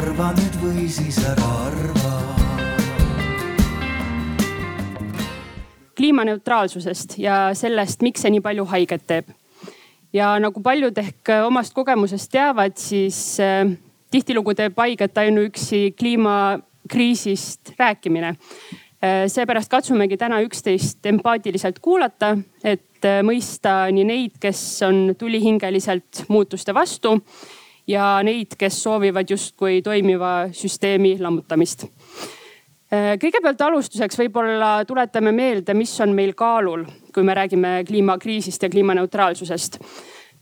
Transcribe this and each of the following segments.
arva nüüd või siis ära arva. kliimaneutraalsusest ja sellest, miks see nii palju haiget teeb. ja nagu paljud ehk omast kogemusest teavad, siis äh, tihtilugu teeb haiget ainuüksi kliimakriisist rääkimine äh, seepärast katsumegi täna üksteist empaatiliselt kuulata, et äh, mõista nii neid, kes on tulihingeliselt muutuste vastu ja neid, kes soovivad justkui toimiva süsteemi lammutamist. Äh, kõigepealt alustuseks võib-olla tuletame meelde, mis on meil kaalul, kui me räägime kliimakriisist ja kliimaneutraalsusest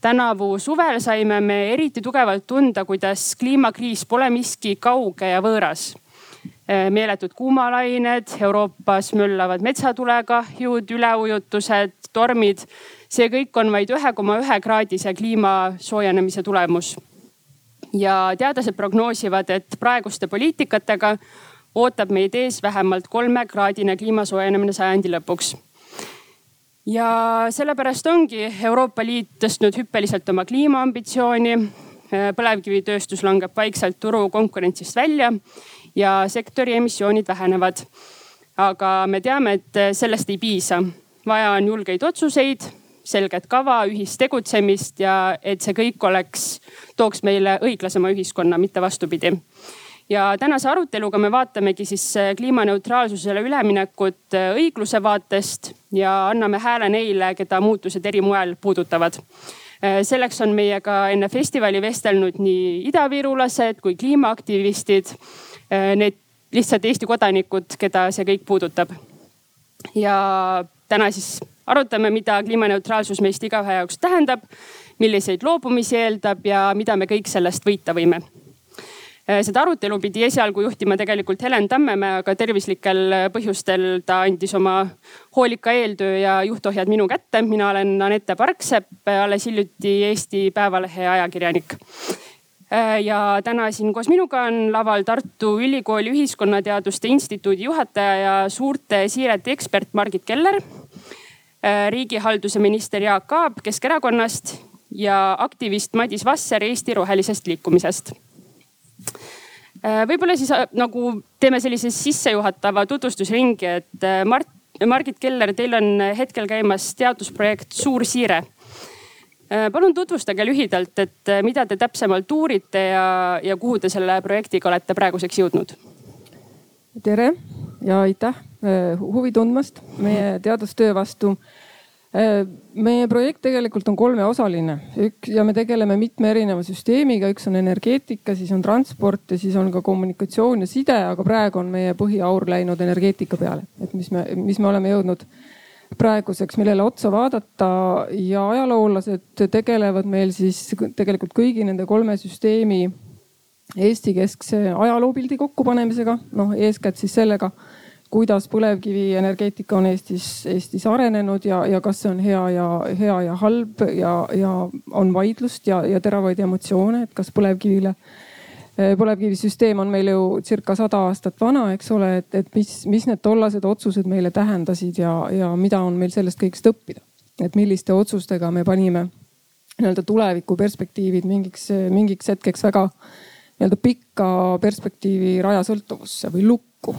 tänavu suvel saime me eriti tugevalt tunda, kuidas kliimakriis pole miski kauge ja võõras. Äh, meeletud kuumalained, Euroopas möllavad metsatulekahjud, üleujutused, tormid. see kõik on vaid ühe koma ühe kraadise kliima soojenemise tulemus. Ja teadlased prognoosivad, et praeguste poliitikatega ootab meid ees vähemalt kolmekraadine kliima soojenemine sajandi lõpuks ja sellepärast ongi Euroopa Liit tõstnud hüppeliselt oma kliimaambitsiooni. põlevkivitööstus langeb vaikselt turu konkurentsist välja ja sektori emissioonid vähenevad. aga me teame, et sellest ei piisa, vaja on julgeid otsuseid, selget kava, ühist tegutsemist ja et see kõik oleks, tooks meile õiglasema ühiskonna, mitte vastupidi ja tänase aruteluga me vaatamegi siis äh, kliimaneutraalsusele üleminekut äh, õigluse vaatest ja anname hääle neile, keda muutused eri moel puudutavad. Äh, selleks on meiega enne festivali vestelnud nii idavirulased kui kliimaaktivistid. Need lihtsalt Eesti kodanikud, keda see kõik puudutab. ja täna siis arutame, mida kliimaneutraalsus meist igaühe jaoks tähendab, milliseid loobumisi eeldab ja mida me kõik sellest võita võime Äh, seda arutelu pidi esialgu juhtima tegelikult Helen Tammemäe, aga tervislikel äh, põhjustel ta andis oma hoolika eeltöö ja juhtohjad minu kätte. mina olen Anette Parksepp, alles hiljuti Eesti Päevalehe ajakirjanik ja täna siin koos minuga on laval Tartu Ülikooli Ühiskonnateaduste Instituudi juhataja ja suurte siirete ekspert Margit Keller. Riigihalduse minister Jaak Aab Keskerakonnast ja aktivist Madis Vasser Eesti Rohelisest Liikumisest Äh, võib-olla siis äh, nagu teeme sellise sissejuhatava tutvustusringi, et äh, Mart, Margit Keller, teil on hetkel käimas teadusprojekt Suur siire. palun tutvustage lühidalt, et mida te täpsemalt uurite ja, ja kuhu te selle projektiga olete praeguseks jõudnud? tere ja aitäh huvi tundmast meie teadustöö vastu. Äh, meie projekt tegelikult on kolmeosaline. Üks ja me tegeleme mitme erineva süsteemiga, üks on energeetika, siis on transport ja siis on ka kommunikatsioon ja side, aga praegu on meie põhiaur läinud energeetika peale, et mis me, mis me oleme jõudnud praeguseks, millele otsa vaadata. Ja ajaloolased tegelevad meil siis tegelikult kõigi nende kolme süsteemi Eesti-keskse ajaloopildi kokkupanemisega, noh eeskätt siis sellega kuidas põlevkivienergeetika on Eestis, Eestis arenenud ja, ja kas see on hea ja hea ja halb ja, ja on vaidlust ja, ja teravaid emotsioone, et kas põlevkivile põlevkivisüsteem on meil ju circa sada aastat vana, eks ole, et, et mis, mis need tollased otsused meile tähendasid ja, ja mida on meil sellest kõigest õppida. et milliste otsustega me panime nii-öelda tuleviku perspektiivid mingiks, mingiks hetkeks väga nii-öelda pikka perspektiivi rajasõltuvusse või lukku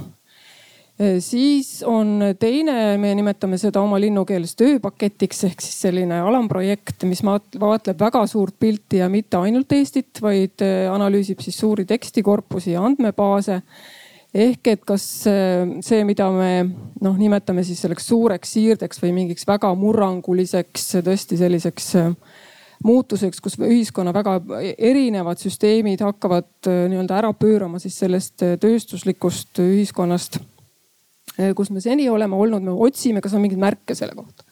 Äh, siis on teine, me nimetame seda oma linnukeeles tööpaketiks ehk siis selline alamprojekt, mis vaatleb väga suurt pilti ja mitte ainult Eestit, vaid äh, analüüsib siis suuri tekstikorpusi ja andmebaase. ehk et kas äh, see, mida me noh, nimetame siis selleks suureks siirdeks või mingiks väga murranguliseks, tõesti selliseks muutuseks, kus ühiskonna väga erinevad süsteemid hakkavad nii-öelda ära pöörama siis sellest tööstuslikust ühiskonnast Eh, kus me seni oleme olnud, me otsime, kas on mingeid märke selle kohta.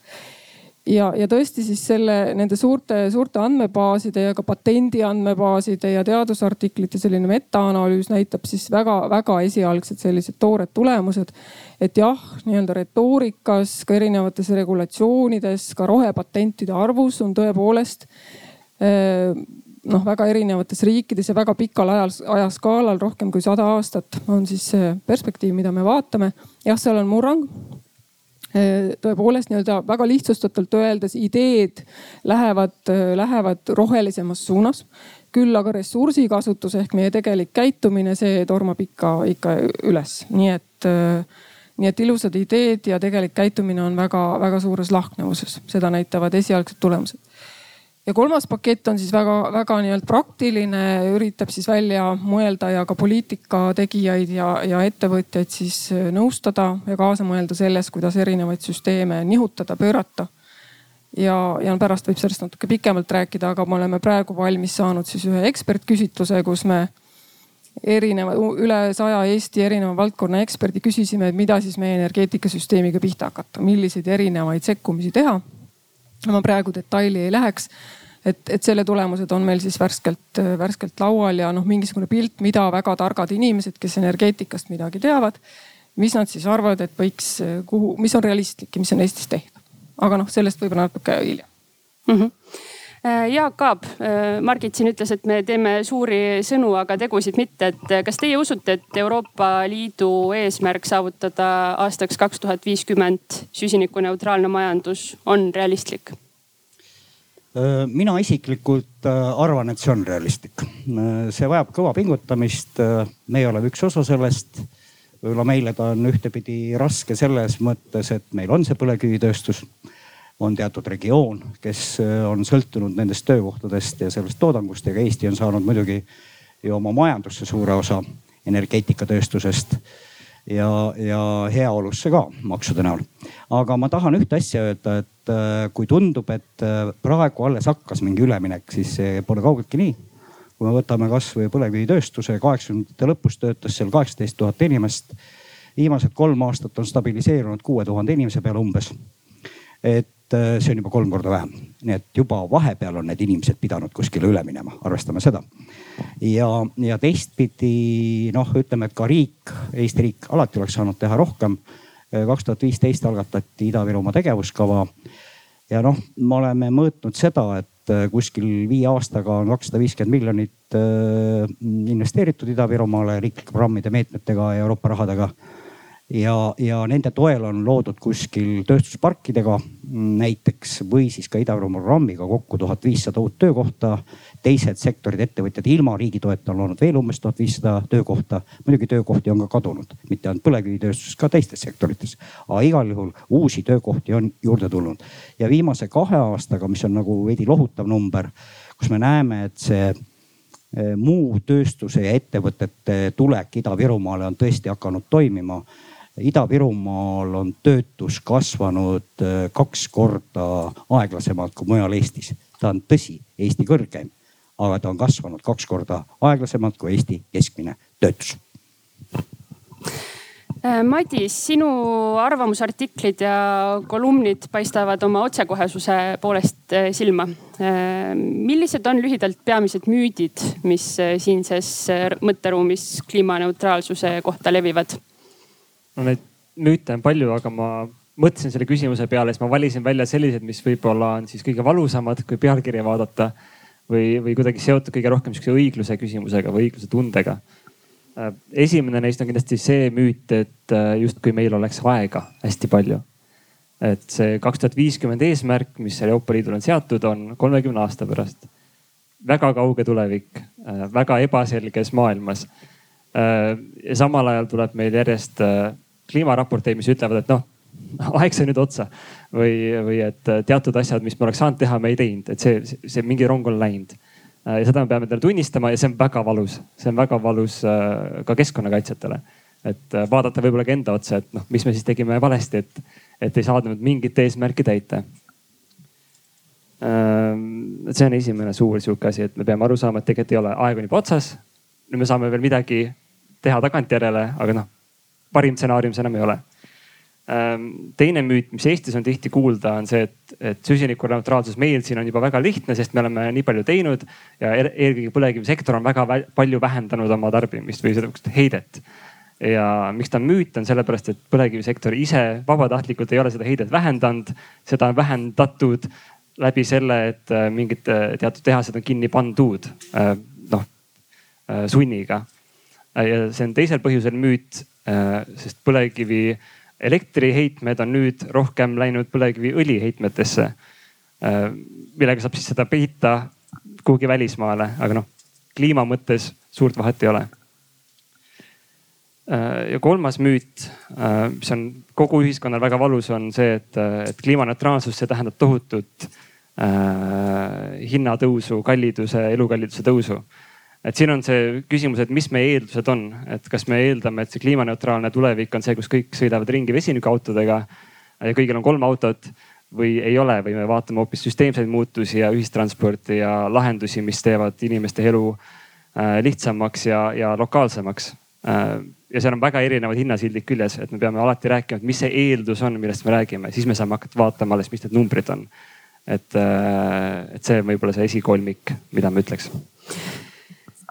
Ja, ja tõesti siis selle, nende suurte, suurte andmebaaside ja ka patendi andmebaaside ja teadusartiklite selline metaanalüüs näitab siis väga-väga esialgsed sellised toored tulemused. et jah, nii-öelda retoorikas, ka erinevates regulatsioonides, ka rohepatentide arvus on tõepoolest noh, väga erinevates riikides ja väga pikal ajal, ajaskaalal, rohkem kui sada aastat on siis see perspektiiv, mida me vaatame. jah, seal on murrang. Tõepoolest nii-öelda väga lihtsustatult öeldes ideed lähevad, lähevad rohelisemas suunas. küll aga ressursikasutus ehk meie tegelik käitumine, see tormab ikka, ikka üles, nii et nii et ilusad ideed ja tegelik käitumine on väga-väga suures lahknevuses, seda näitavad esialgsed tulemused ja kolmas pakett on siis väga-väga nii-öelda praktiline, üritab siis välja mõelda ja ka poliitika tegijaid ja, ja ettevõtjaid siis äh, nõustada ja kaasa mõelda selles, kuidas erinevaid süsteeme nihutada, pöörata. ja, ja pärast võib sellest natuke pikemalt rääkida, aga me oleme praegu valmis saanud siis ühe ekspertküsitluse, kus me erineva, üle saja Eesti erineva valdkonna eksperdi küsisime, et mida siis meie energeetikasüsteemiga pihta hakata, milliseid erinevaid sekkumisi teha ma praegu detaili ei läheks et, et selle tulemused on meil siis värskelt, värskelt laual ja noh, mingisugune pilt, mida väga targad inimesed, kes energeetikast midagi teavad, mis nad siis arvavad, et võiks, kuhu, mis on realistlik ja mis on Eestis tehtav. aga noh, sellest võib-olla natuke hiljem mm. -hmm. Jaak Aab, äh, Margit siin ütles, et me teeme suuri sõnu, aga tegusid mitte. et äh, kas teie usute, et Euroopa Liidu eesmärk saavutada aastaks kaks tuhat viiskümmend süsinikuneutraalne majandus on realistlik? Äh, mina isiklikult äh, arvan, et see on realistlik. Äh, see vajab kõva pingutamist. meie oleme üks osa sellest. võib-olla meile ta on ühtepidi raske selles mõttes, et meil on see põlevkivitööstus. On teatud regioon, kes on sõltunud nendest töökohtadest ja sellest toodangust ka Eesti on saanud muidugi ju oma majandusse suure osa energeetikatööstusest ja, ja heaolusse ka maksude näol. aga ma tahan ühte asja öelda, et äh, kui tundub, et äh, praegu alles hakkas mingi üleminek, siis pole kaugeltki nii. kui me võtame kasvõi põlevkivitööstuse, kaheksakümnendate lõpus töötas seal kaheksateist tuhat inimest. viimased kolm aastat on stabiliseerunud kuue tuhande inimese peale umbes. et äh, see on juba kolm korda vähem, nii et juba vahepeal on need inimesed pidanud kuskile üle minema, arvestame seda. Ja, ja teistpidi noh, ütleme, et ka riik, Eesti riik alati oleks saanud teha rohkem. kaks tuhat viisteist algatati Ida-Virumaa tegevuskava. Ja noh, me oleme mõõtnud seda, et kuskil viie aastaga on kakssada viiskümmend miljonit äh, investeeritud Ida-Virumaale riiklike programmide, meetmetega ja Euroopa rahadega ja, ja nende toel on loodud kuskil tööstusparkidega näiteks või siis ka Ida-Virumaa programmiga kokku tuhat viissada uut töökohta. teised sektorid, ettevõtjad ilma riigi toeta on loonud veel umbes tuhat viissada töökohta. muidugi töökohti on ka kadunud, mitte ainult põlevkivitööstuses, ka teistes sektorites. aga igal juhul uusi töökohti on juurde tulnud ja viimase kahe aastaga, mis on nagu veidi lohutav number, kus me näeme, et see eh, muu tööstuse ja ettevõtete tulek Ida-Virumaale on tõesti hakanud toimima Ida-Virumaal on töötus kasvanud äh, kaks korda aeglasemalt kui mujal Eestis. ta on tõsi, Eesti kõrgeim, aga ta on kasvanud kaks korda aeglasemalt kui Eesti keskmine töötus. Äh, Madis, sinu arvamusartiklid ja kolumnid paistavad oma otsekohesuse poolest äh, silma. millised on lühidalt peamised müüdid, mis siinses mõtteruumis kliimaneutraalsuse kohta levivad? No neid müüte on palju, aga ma mõtlesin selle küsimuse peale, siis ma valisin välja sellised, mis võib-olla on siis kõige valusamad, kui pealkirja vaadata. või, või kuidagi seotud kõige rohkem sihukese õigluse küsimusega või õigluse tundega. Äh, esimene neist on kindlasti see müüt, et äh, justkui meil oleks aega hästi palju. et see kaks tuhat viiskümmend eesmärk, mis Euroopa Liidul on seatud, on kolmekümne aasta pärast. väga kauge tulevik, äh, väga ebaselges maailmas ja samal ajal tuleb meil järjest kliimaraporteid, mis ütlevad, et noh, aeg sai nüüd otsa. või, või et teatud asjad, mis me oleks saanud teha, me ei teinud, et see, see mingi rong on läinud. ja seda me peame endale tunnistama ja see on väga valus, see on väga valus äh, ka keskkonnakaitsjatele. et äh, vaadata võib-olla ka enda otsa, et noh, mis me siis tegime valesti, et, et ei saanud mingit eesmärki täita ähm, see on esimene suur sihuke asi, et me peame aru saama, et tegelikult ei ole, aeg on juba otsas. nüüd me saame veel midagi teha tagantjärele, aga noh, parim stsenaarium see enam ei ole. Ehm, teine müüt, mis Eestis on tihti kuulda, on see, et, et süsinikuneutraalsus meil siin on juba väga lihtne, sest me oleme nii palju teinud ja eelkõige põlevkivisektor on väga vä palju vähendanud oma tarbimist või seda heidet ja miks ta müüt, on sellepärast, et põlevkivisektor ise vabatahtlikult ei ole seda heidet vähendanud. seda on vähendatud läbi selle, et äh, mingid äh, teatud tehased on kinni pandud äh, noh sunniga. ja see on teisel põhjusel müüt, sest põlevkivi elektriheitmed on nüüd rohkem läinud põlevkiviõli heitmetesse. Äh, millega saab siis seda peita kuhugi välismaale, aga noh, kliima mõttes suurt vahet ei ole. Äh, ja kolmas müüt, äh, mis on kogu ühiskonnal väga valus, on see, et, et kliimaneutraalsus, see tähendab tohutut äh, hinnatõusu, kalliduse, elukalliduse tõusu et siin on see küsimus, et mis meie eeldused on, et kas me eeldame, et see kliimaneutraalne tulevik on see, kus kõik sõidavad ringi vesinikuautodega ja kõigil on kolm autot või ei ole või me vaatame hoopis süsteemseid muutusi ja ühistransporti ja lahendusi, mis teevad inimeste elu äh, lihtsamaks ja, ja lokaalsemaks äh,. ja seal on väga erinevad hinnasildid küljes, et me peame alati rääkima, et mis see eeldus on, millest me räägime, siis me saame hakata vaatama alles, mis need numbrid on. et, äh, et see võib-olla see esikolmik, mida ma ütleks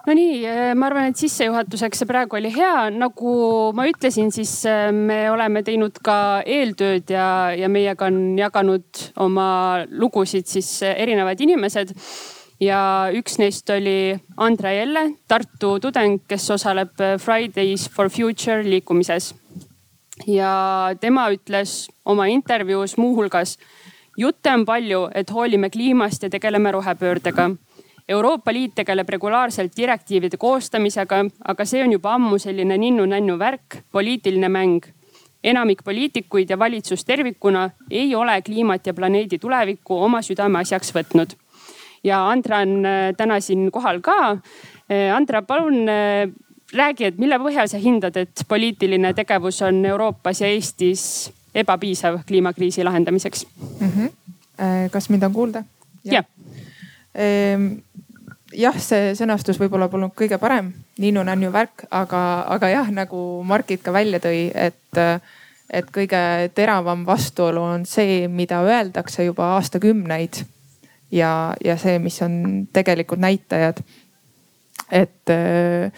no nii, äh, ma arvan, et sissejuhatuseks see praegu oli hea, nagu ma ütlesin, siis äh, me oleme teinud ka eeltööd ja, ja meiega on jaganud oma lugusid siis äh, erinevad inimesed. ja üks neist oli Andre Jelle, Tartu tudeng, kes osaleb Fridays for Future liikumises. ja tema ütles oma intervjuus muuhulgas, jutte on palju, et hoolime kliimast ja tegeleme rohepöördega Euroopa Liit tegeleb regulaarselt direktiivide koostamisega, aga see on juba ammu selline ninnu-nännu värk, poliitiline mäng. enamik poliitikuid ja valitsus tervikuna ei ole kliimat ja planeedi tulevikku oma südameasjaks võtnud. ja Andra on äh, täna siin kohal ka. Äh, Andra, palun äh, räägi, et mille põhjal sa hindad, et poliitiline tegevus on Euroopas ja Eestis ebapiisav kliimakriisi lahendamiseks mm? -hmm. kas mind on kuulda? jah ehm, jah, see sõnastus võib-olla polnud kõige parem, ninnu-nännu värk, aga, aga jah, nagu Margit ka välja tõi, et, et kõige teravam vastuolu on see, mida öeldakse juba aastakümneid. ja, ja see, mis on tegelikult näitajad. et äh,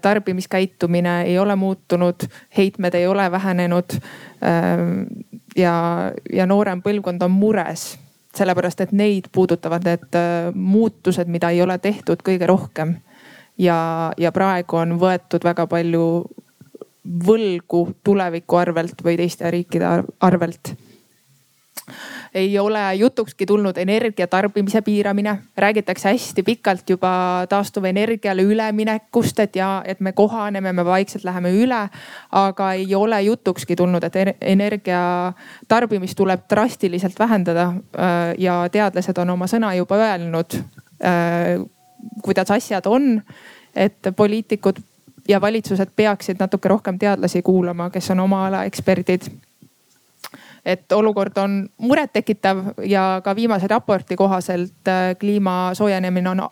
tarbimiskäitumine ei ole muutunud, heitmed ei ole vähenenud äh,. ja, ja noorem põlvkond on mures sellepärast et neid puudutavad need äh, muutused, mida ei ole tehtud kõige rohkem. ja, ja praegu on võetud väga palju võlgu tuleviku arvelt või teiste riikide arvelt ei ole jutukski tulnud energia tarbimise piiramine. räägitakse hästi pikalt juba taastuvenergiale üleminekust, et ja, et me kohaneme, me vaikselt läheme üle. aga ei ole jutukski tulnud, et energia tarbimist tuleb drastiliselt vähendada. Äh, ja teadlased on oma sõna juba öelnud, äh, kuidas asjad on. et poliitikud ja valitsused peaksid natuke rohkem teadlasi kuulama, kes on oma ala eksperdid et olukord on murettekitav ja ka viimase raporti kohaselt äh, kliima soojenemine on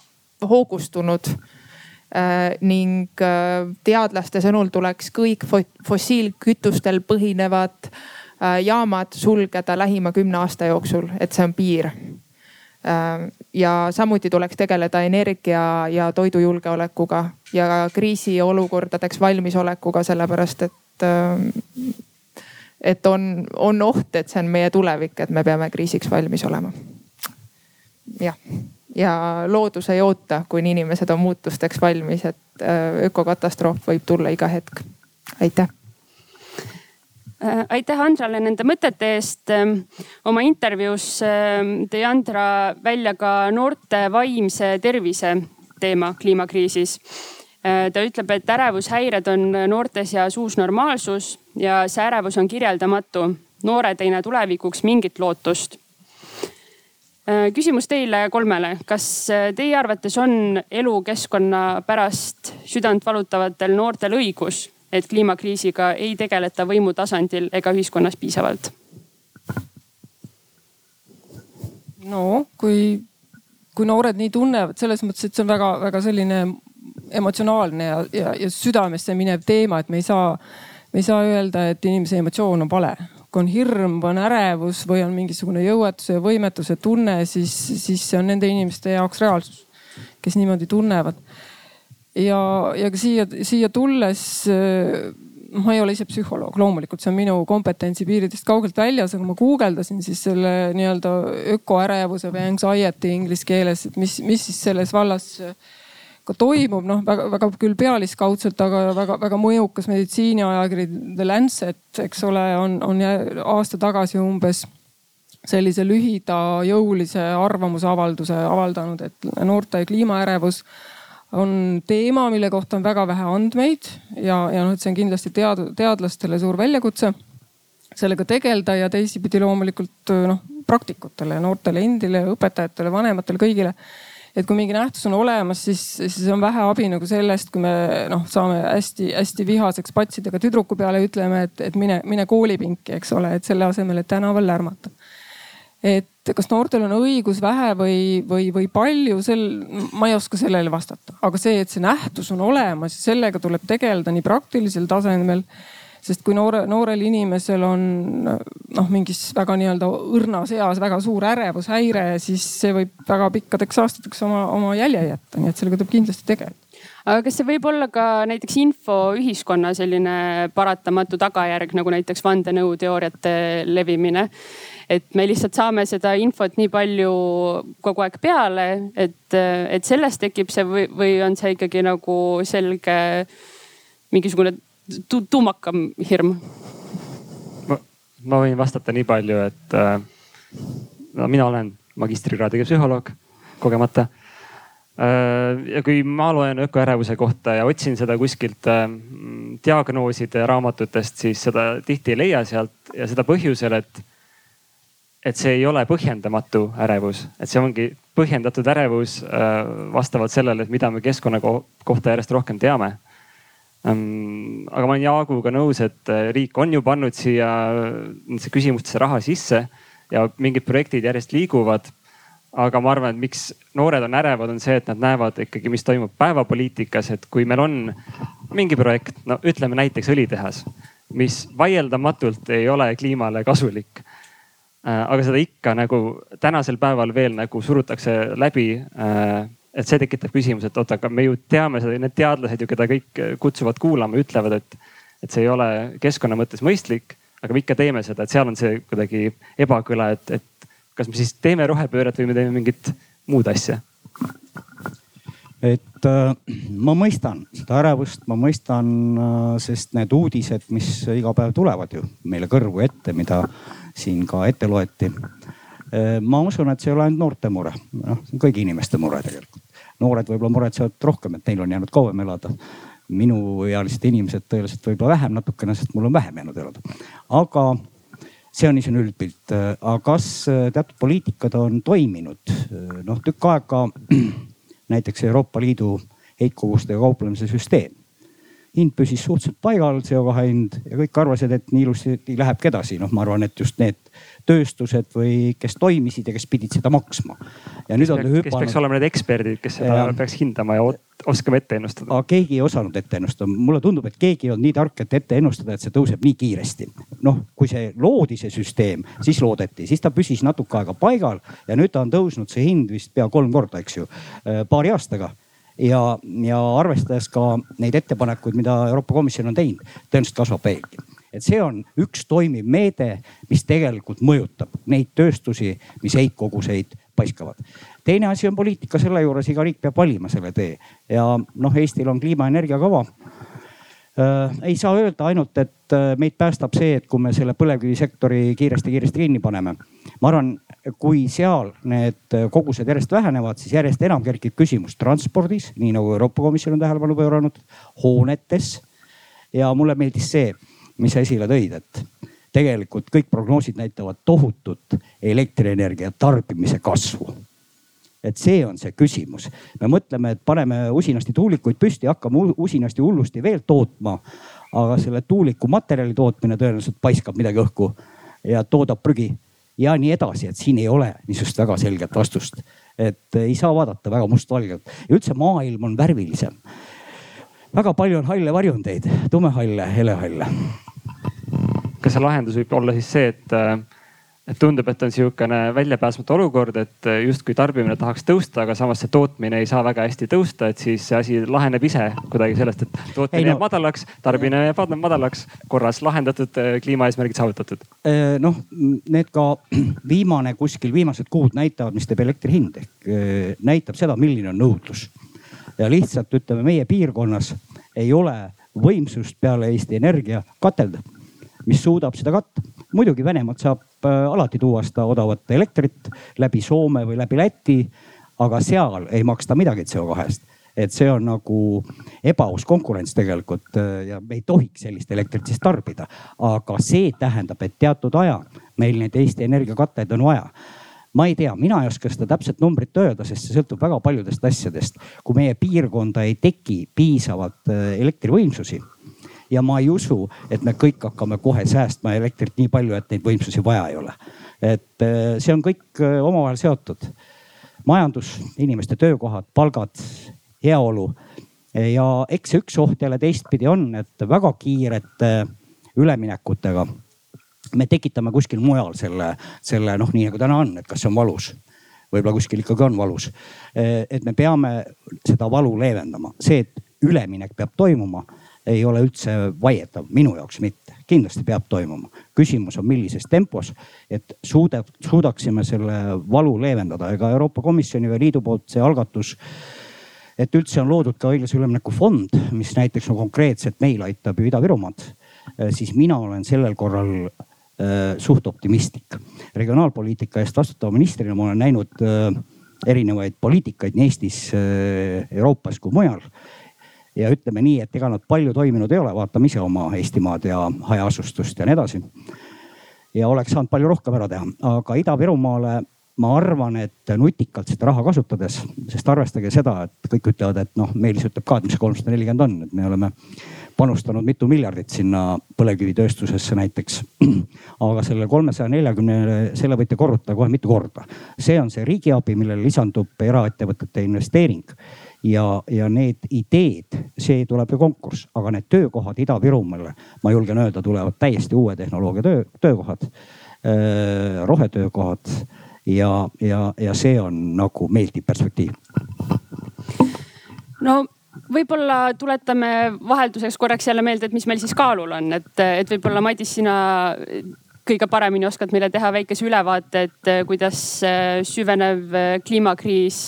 hoogustunud äh, ning äh, teadlaste sõnul tuleks kõik fossiilkütustel põhinevad jaamad sulgeda lähima kümne aasta jooksul, et see on piir. ja samuti tuleks tegeleda energia ja toidujulgeolekuga ja kriisiolukordadeks valmisolekuga, sellepärast et et on, on oht, et see on meie tulevik, et me peame kriisiks valmis olema. jah, ja loodus ei oota, kuni inimesed on muutusteks valmis, et äh, ökokatastroof võib tulla iga hetk. aitäh äh, aitäh Andrale nende mõtete eest. Ähm, oma intervjuus tõi Andra välja ka noorte vaimse tervise teema kliimakriisis Äh, ta ütleb, et ärevushäired on noorte seas uus normaalsus ja see ärevus on kirjeldamatu. noored ei näe tulevikuks mingit lootust. Äh, küsimus teile kolmele, kas äh, teie arvates on elukeskkonna pärast südant valutavatel noortel õigus, et kliimakriisiga ei tegeleta võimu tasandil ega ühiskonnas piisavalt? no kui, kui noored nii tunnevad, selles mõttes, et see on väga-väga selline emotsionaalne ja, ja, ja südamesse minev teema, et me ei saa, me ei saa öelda, et inimese emotsioon on vale. kui on hirm on ärevus või on mingisugune jõuetuse ja võimetuse tunne, siis, siis see on nende inimeste jaoks reaalsus, kes niimoodi tunnevad. ja, ja ka siia, siia tulles ma ei ole ise psühholoog, loomulikult see on minu kompetentsi piiridest kaugelt väljas, aga ma guugeldasin siis selle nii-öelda ökoärevuse või anxiety inglise keeles, et mis, mis siis selles vallas äh, ka toimub, noh väga-väga küll pealiskaudselt, aga väga-väga mõjukas meditsiiniajakiri The Lancet, eks ole, on, on aasta tagasi umbes sellise lühida jõulise arvamusavalduse avaldanud, et noorte kliimaärevus on teema, mille kohta on väga vähe andmeid ja, ja noh, et see on kindlasti tead, teadlastele suur väljakutse sellega tegeleda ja teisipidi loomulikult noh, praktikutele, noortele endile, õpetajatele, vanematele, kõigile. Et kui mingi nähtus on olemas, siis, siis on vähe abi nagu sellest, kui me noh, saame hästi-hästi vihaseks patsidega tüdruku peale ütleme, et, et mine, mine koolipinki, eks ole, et selle asemel, et tänaval lärmata. Et kas noortel on õigus vähe või, või, või palju, sel, ma ei oska sellele vastata, aga see, et see nähtus on olemas ja sellega tuleb tegeleda nii praktilisel tasemel sest kui noore, noorel inimesel on noh, mingis väga nii-öelda õrnas eas väga suur ärevushäire, siis see võib väga pikkadeks aastateks oma, oma jälje jätta, nii et sellega tuleb kindlasti tegeleda aga kas see võib olla ka näiteks infoühiskonna selline paratamatu tagajärg nagu näiteks vandenõuteooriate levimine? et me lihtsalt saame seda infot nii palju kogu aeg peale, et, et sellest tekib see või, või on see ikkagi nagu selge mingisugune tu tuumakam hirm? ma võin vastata nii palju, et äh, no mina olen magistrikraadiga psühholoog kogemata äh,. ja kui ma loen ökoärevuse kohta ja otsin seda kuskilt äh, diagnooside raamatutest, siis seda tihti ei leia sealt ja seda põhjusel, et, et see ei ole põhjendamatu ärevus, et see ongi põhjendatud ärevus vastavalt sellele, et mida me keskkonna kohta järjest rohkem teame aga ma olen Jaaguga nõus, et äh, riik on ju pannud siia nendesse küsimustesse raha sisse ja mingid projektid järjest liiguvad. aga ma arvan, et miks noored on ärevad, on see, et nad näevad ikkagi, mis toimub päevapoliitikas, et kui meil on mingi projekt, no ütleme näiteks õlitehas, mis vaieldamatult ei ole kliimale kasulik äh, aga seda ikka nagu tänasel päeval veel nagu surutakse läbi äh, et see tekitab küsimuse, et oota, aga me ju teame seda, need teadlased ju, keda kõik kutsuvad kuulama, ütlevad, et, et see ei ole keskkonna mõttes mõistlik, aga me ikka teeme seda, et seal on see kuidagi ebakõla, et, et kas me siis teeme rohepööret või me teeme mingit muud asja? et äh, ma mõistan seda ärevust, ma mõistan äh,, sest need uudised, mis iga päev tulevad ju meile kõrvu ette, mida siin ka ette loeti äh,. ma usun, et see ei ole ainult noorte mure, noh, see on kõigi inimeste mure tegelikult noored võib-olla muretsevad rohkem, et neil on jäänud kauem elada. minuealised inimesed tõenäoliselt võib-olla vähem natukene, sest mul on vähem jäänud elada. aga see on niisugune üldpilt. aga kas äh, teatud poliitikad on toiminud? noh, tükk aega näiteks Euroopa Liidu heitkogustega kauplemise süsteem hind püsis suhteliselt paigal, CO2 hind ja kõik arvasid, et nii ilusti lähebki edasi. noh, ma arvan, et just need tööstused või kes toimisid ja kes pidid seda maksma. ja nüüd on ta hüpanud. kes peaks olema need eksperdid, kes seda ja... peaks hindama ja oskama ette ennustada? aga keegi ei osanud ette ennustada. mulle tundub, et keegi ei olnud nii tark, et ette ennustada, et see tõuseb nii kiiresti. noh, kui see loodi, see süsteem, siis loodeti, siis ta püsis natuke aega paigal ja nüüd ta on tõusnud see hind vist pea kolm korda, eks ju, paari aastaga ja, ja arvestades ka neid ettepanekuid, mida Euroopa Komisjon on teinud, tõenäoliselt kasvab veelgi. et see on üks toimiv meede, mis tegelikult mõjutab neid tööstusi, mis heitkoguseid paiskavad. teine asi on poliitika, selle juures iga riik peab valima selle tee ja noh, Eestil on kliimaenergia kava Äh, ei saa öelda ainult, et äh, meid päästab see, et kui me selle põlevkivisektori kiiresti-kiiresti kinni paneme. ma arvan, kui seal need kogused järjest vähenevad, siis järjest enam kerkib küsimus transpordis, nii nagu Euroopa Komisjon on tähelepanu pööranud, hoonetes. ja mulle meeldis see, mis sa esile tõid, et tegelikult kõik prognoosid näitavad tohutut elektrienergia tarbimise kasvu et see on see küsimus. me mõtleme, et paneme usinasti tuulikuid püsti, hakkame usinasti hullusti veel tootma. aga selle tuuliku materjali tootmine tõenäoliselt paiskab midagi õhku ja toodab prügi ja nii edasi, et siin ei ole niisugust väga selget vastust. et ei saa vaadata väga mustvalgelt ja üldse maailm on värvilisem. väga palju on halle varjundeid, tumehalle, helehalle. kas see lahendus võib olla siis see, et et tundub, et on sihukene väljapääsmatu olukord, et justkui tarbimine tahaks tõusta, aga samas see tootmine ei saa väga hästi tõusta, et siis see asi laheneb ise kuidagi sellest, et tootmine no. jääb madalaks, tarbimine jääb madalaks, korras lahendatud, kliimaeesmärgid saavutatud. Äh, noh, need ka viimane kuskil viimased kuud näitavad, mis teeb elektri hind ehk äh, näitab seda, milline on nõudlus. ja lihtsalt ütleme, meie piirkonnas ei ole võimsust peale Eesti Energia katelda, mis suudab seda katta. muidugi Venemaalt saab Äh, alati tuua seda odavat elektrit läbi Soome või läbi Läti. aga seal ei maksta midagi CO2-st et see on nagu ebaaus konkurents tegelikult ja me ei tohiks sellist elektrit siis tarbida. aga see tähendab, et teatud aja meil neid Eesti Energia katteid on vaja ma ei tea, mina ei oska seda täpset numbrit öelda, sest see sõltub väga paljudest asjadest. kui meie piirkonda ei teki piisavalt äh, elektrivõimsusi ja ma ei usu, et me kõik hakkame kohe säästma elektrit nii palju, et neid võimsusi vaja ei ole. et äh, see on kõik äh, omavahel seotud. majandus, inimeste töökohad, palgad, heaolu ja eks see üks oht jälle teistpidi on, et väga kiirete üleminekutega me tekitame kuskil mujal selle, selle noh, nii nagu täna on, et kas see on valus võib-olla kuskil ikkagi on valus. et me peame seda valu leevendama, see, et üleminek peab toimuma, ei ole üldse vaieldav, minu jaoks mitte, kindlasti peab toimuma. küsimus on, millises tempos, et suuda, suudaksime selle valu leevendada. ega Euroopa Komisjoni või liidu poolt see algatus et üldse on loodud ka õiglase ülemineku fond, mis näiteks no konkreetselt meil aitab ju Ida-Virumaad, siis mina olen sellel korral Äh, suht optimistlik. regionaalpoliitika eest vastutava ministrina ma olen näinud äh, erinevaid poliitikaid nii Eestis, Euroopas kui mujal. Ja ütleme nii, et ega nad palju toiminud ei ole, vaatame ise oma Eestimaad ja hajaasustust ja nii edasi. ja oleks saanud palju rohkem ära teha, aga Ida-Virumaale ma arvan, et nutikalt seda raha kasutades, sest arvestage seda, et kõik ütlevad, et noh, Meelis ütleb ka, et mis see kolmsada nelikümmend on, et me oleme panustanud mitu miljardit sinna põlevkivitööstusesse näiteks. aga selle kolmesaja neljakümnele, selle võite korrutada kohe mitu korda. see on see riigiabi, millele lisandub eraettevõtete investeering ja, ja need ideed, see tuleb ju konkurss, aga need töökohad Ida-Virumaale, ma julgen öelda, tulevad täiesti uue tehnoloogia töö, töökohad, rohetöökohad ja, ja, ja see on nagu meeldiv perspektiiv. no võib-olla tuletame vahelduseks korraks jälle meelde, et mis meil siis kaalul on, et, et võib-olla Madis, sina kõige paremini oskad meile teha väikese ülevaate, et kuidas süvenev kliimakriis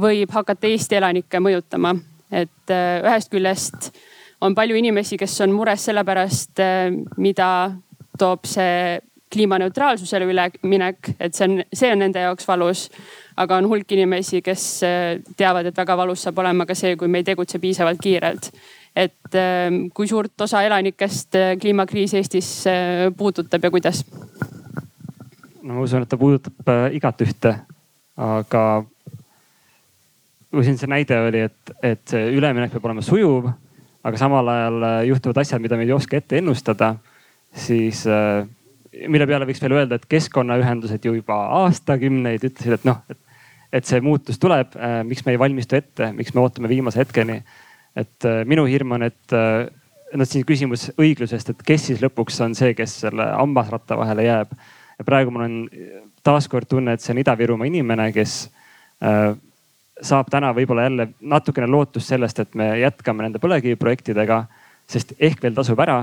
võib hakata Eesti elanikke mõjutama. et ühest küljest on palju inimesi, kes on mures selle pärast, mida toob see kliimaneutraalsusele üleminek, et see on, see on nende jaoks valus aga on hulk inimesi, kes äh, teavad, et väga valus saab olema ka see, kui me ei tegutse piisavalt kiirelt. et kui suurt osa elanikest äh, kliimakriis Eestis äh, puudutab ja kuidas? no ma usun, et ta puudutab igatühte, aga kui siin see näide oli, et, et see üleminek peab olema sujuv, aga samal ajal juhtuvad asjad, mida me ei oska ette ennustada, siis mille peale võiks veel öelda, et keskkonnaühendused ju juba aastakümneid ütlesid, et noh, et et see muutus tuleb, äh, miks me ei valmistu ette, miks me ootame viimase hetkeni. et äh, minu hirm on, et äh, noh, siin küsimus õiglusest, et kes siis lõpuks on see, kes selle hammasratta vahele jääb. ja praegu mul on taaskord tunne, et see on Ida-Virumaa inimene, kes saab täna võib-olla jälle natukene lootust sellest, et me jätkame nende põlevkiviprojektidega, sest ehk veel tasub ära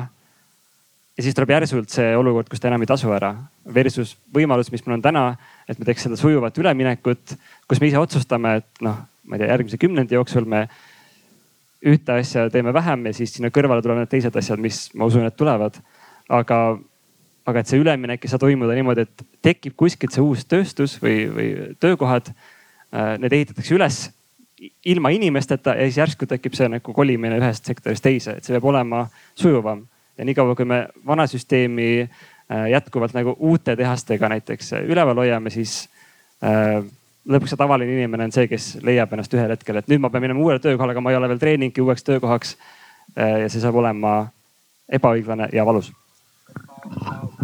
ja siis tuleb järsult see olukord, kus ta enam ei tasu ära versus võimalus, mis meil on täna, et me teeks seda sujuvat üleminekut, kus me ise otsustame, et noh, ma ei tea, järgmise kümnendi jooksul me ühte asja teeme vähem ja siis sinna kõrvale tulevad need teised asjad, mis ma usun, et tulevad. aga, aga et see üleminek ei saa toimuda niimoodi, et tekib kuskilt see uus tööstus või, või töökohad. Äh, need ehitatakse üles ilma inimesteta ja siis järsku tekib see nagu kolimine ühest sektorist teise, et see peab olema sujuvam ja niikaua, kui me vana süsteemi äh, jätkuvalt nagu uute tehastega näiteks äh, üleval hoiame, siis lõpuks see tavaline inimene on see, kes leiab ennast ühel hetkel, et nüüd ma pean minema uuele töökohale, aga ma ei ole veel treeningi uueks töökohaks. ja see saab olema ebaõiglane ja valus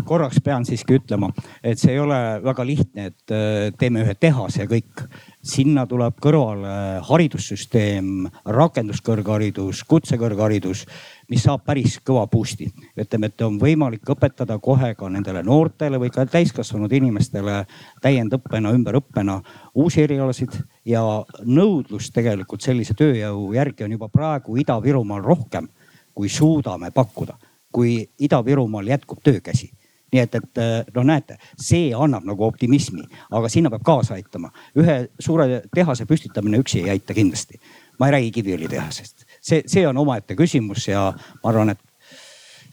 korraks pean siiski ütlema, et see ei ole väga lihtne, et teeme ühe tehase ja kõik. Sinna tuleb kõrvale haridussüsteem, rakenduskõrgharidus, kutsekõrgharidus mis saab päris kõva boost'i. ütleme, et on võimalik õpetada kohe ka nendele noortele või ka täiskasvanud inimestele täiendõppena, ümberõppena uusi erialasid ja nõudlus tegelikult sellise tööjõu järgi on juba praegu Ida-Virumaal rohkem, kui suudame pakkuda, kui Ida-Virumaal jätkub töökäsi nii et, et no näete, see annab nagu optimismi, aga sinna peab kaasa aitama. ühe suure tehase püstitamine üksi ei aita kindlasti. ma ei räägi Kiviõlitehasest, see, see on omaette küsimus ja ma arvan, et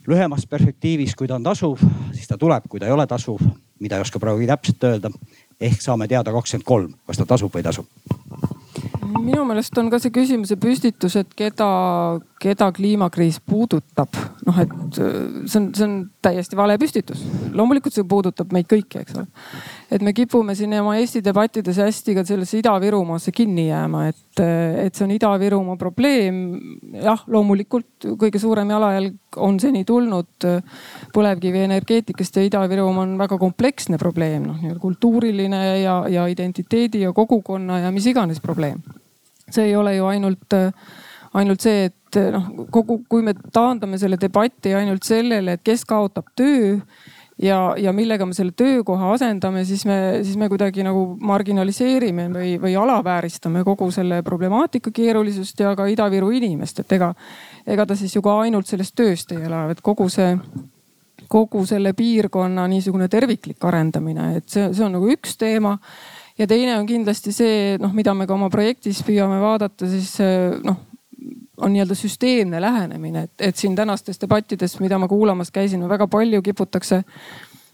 lühemas perspektiivis, kui ta on tasuv, siis ta tuleb, kui ta ei ole tasuv, mida ei oska praegu täpselt öelda. ehk saame teada kakskümmend kolm, kas ta tasub või ei tasu. Minu meelest on ka see küsimuse püstitus, et keda, keda kliimakriis puudutab. noh, et äh, see on, see on täiesti vale püstitus. loomulikult see puudutab meid kõiki, eks ole. Et me kipume siin oma Eesti debattides hästi ka sellesse Ida-Virumaasse kinni jääma, et, et see on Ida-Virumaa probleem. jah, loomulikult kõige suurem jalajälg on seni tulnud põlevkivienergeetikast ja Ida-Virumaa on väga kompleksne probleem, noh nii-öelda kultuuriline ja, ja identiteedi ja kogukonna ja mis iganes probleem. see ei ole ju ainult, ainult see, et noh, kogu, kui me taandame selle debati ainult sellele, et kes kaotab töö ja, ja millega me selle töökoha asendame, siis me, siis me kuidagi nagu marginaliseerime või, või alavääristame kogu selle problemaatika keerulisust ja ka Ida-Viru inimest, et ega, ega ta siis ju ka ainult sellest tööst ei ela, et kogu see kogu selle piirkonna niisugune terviklik arendamine, et see, see on nagu üks teema. ja teine on kindlasti see, noh, mida me ka oma projektis püüame vaadata, siis noh, on nii-öelda süsteemne lähenemine, et, et siin tänastes debattides, mida ma kuulamas käisin, väga palju kiputakse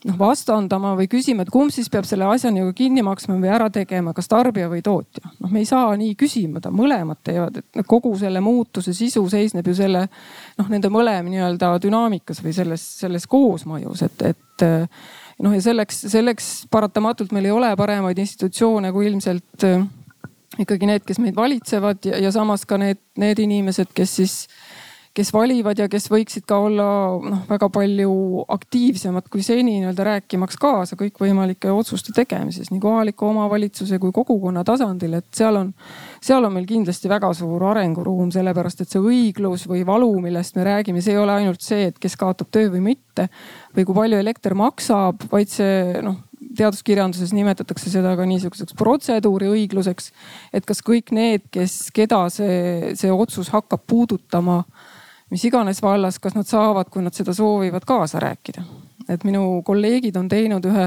noh vastandama või küsima, et kumb siis peab selle asja nagu kinni maksma või ära tegema, kas tarbija või tootja. noh, me ei saa nii küsida, mõlemad teevad, et kogu selle muutuse sisu seisneb ju selle noh, nende mõlema nii-öelda dünaamikas või selles, selles koosmõjus, et, et noh, ja selleks, selleks paratamatult meil ei ole paremaid institutsioone kui ilmselt ikkagi need, kes meid valitsevad ja, ja samas ka need, need inimesed, kes siis kes valivad ja kes võiksid ka olla noh, väga palju aktiivsemad kui seni nii-öelda rääkimaks kaasa kõikvõimalike otsuste tegemises nii kohaliku omavalitsuse kui kogukonna tasandil, et seal on, seal on meil kindlasti väga suur arenguruum, sellepärast et see õiglus või valu, millest me räägime, see ei ole ainult see, et kes kaotab töö või mitte või kui palju elekter maksab, vaid see noh teaduskirjanduses nimetatakse seda ka niisuguseks protseduuri õigluseks. et kas kõik need, kes, keda see, see otsus hakkab puudutama mis iganes vallas, kas nad saavad, kui nad seda soovivad, kaasa rääkida. et minu kolleegid on teinud ühe,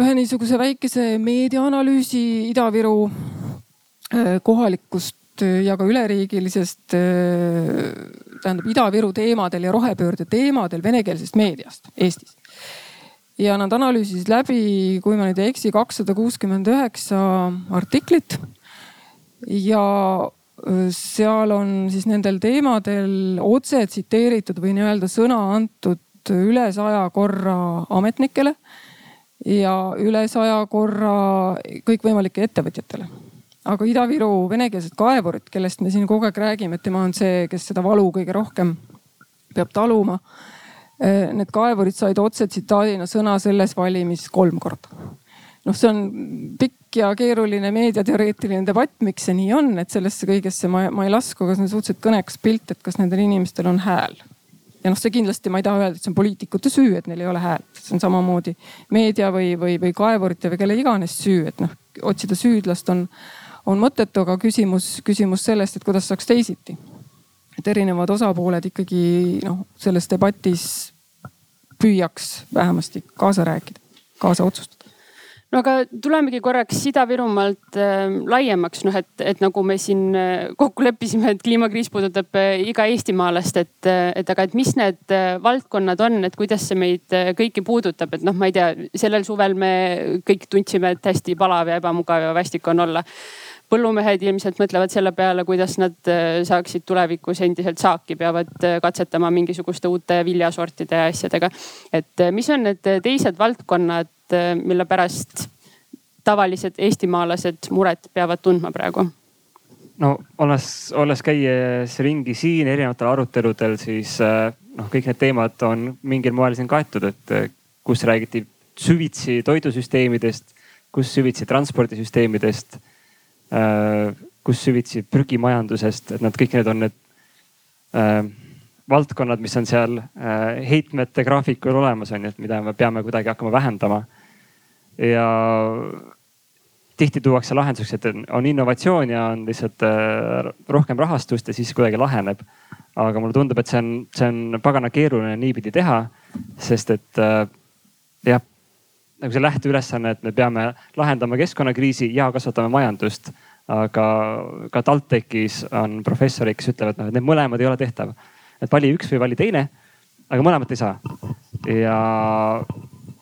ühe niisuguse väikese meediaanalüüsi Ida-Viru äh, kohalikust ja ka üleriigilisest, äh, tähendab Ida-Viru teemadel ja rohepöörde teemadel venekeelsest meediast Eestis. Ja nad analüüsisid läbi, kui ma nüüd ei eksi, kakssada kuuskümmend üheksa artiklit ja seal on siis nendel teemadel otse tsiteeritud või nii-öelda sõna antud üle saja korra ametnikele ja üle saja korra kõikvõimalikele ettevõtjatele. aga Ida-Viru venekeelsed kaevurid, kellest me siin kogu aeg räägime, et tema on see, kes seda valu kõige rohkem peab taluma. Need kaevurid said otse tsitaadina sõna selles valimis kolm korda noh, see on pikk ja keeruline meediateoreetiline debatt, miks see nii on, et sellesse kõigesse ma, ma ei lasku, aga see on suhteliselt kõnekas pilt, et kas nendel inimestel on hääl. ja noh, see kindlasti ma ei taha öelda, et see on poliitikute süü, et neil ei ole häält, see on samamoodi meedia või, või, või kaevurite või kelle iganes süü, et noh, otsida süüdlast on, on mõttetu, aga küsimus, küsimus sellest, et kuidas saaks teisiti. Et erinevad osapooled ikkagi noh, selles debatis püüaks vähemasti kaasa rääkida, kaasa otsustada. No aga tulemegi korraks Ida-Virumaalt äh, laiemaks, noh et, et nagu me siin äh, kokku leppisime, et kliimakriis puudutab äh, iga eestimaalast, et, äh, et aga, et mis need äh, valdkonnad on, et kuidas see meid äh, kõiki puudutab, et noh, ma ei tea, sellel suvel me kõik tundsime, et hästi palav ja ebamugav ja vastik on olla põllumehed ilmselt mõtlevad selle peale, kuidas nad äh, saaksid tulevikus endiselt saaki, peavad äh, katsetama mingisuguste uute viljasortide ja asjadega. et äh, mis on need teised valdkonnad, mille pärast tavalised eestimaalased muret peavad tundma praegu? no olles, olles käies ringi siin erinevatel aruteludel, siis noh, kõik need teemad on mingil moel siin kaetud, et kus räägiti süvitsi toidusüsteemidest, kus süvitsi transpordisüsteemidest kus süvitsi prügimajandusest, et nad kõik need on need äh, valdkonnad, mis on seal äh, heitmete graafikul olemas, on ju, et mida me peame kuidagi hakkama vähendama. ja tihti tuuakse lahenduseks, et on innovatsioon ja on lihtsalt äh, rohkem rahastust ja siis kuidagi laheneb. aga mulle tundub, et see on, see on pagana keeruline niipidi teha, sest et äh, jah nagu see lähteülesanne, et me peame lahendama keskkonnakriisi ja kasvatame majandust. aga ka TalTechis on professorid, kes ütlevad, noh, et need mõlemad ei ole tehtav. et vali üks või vali teine, aga mõlemat ei saa. ja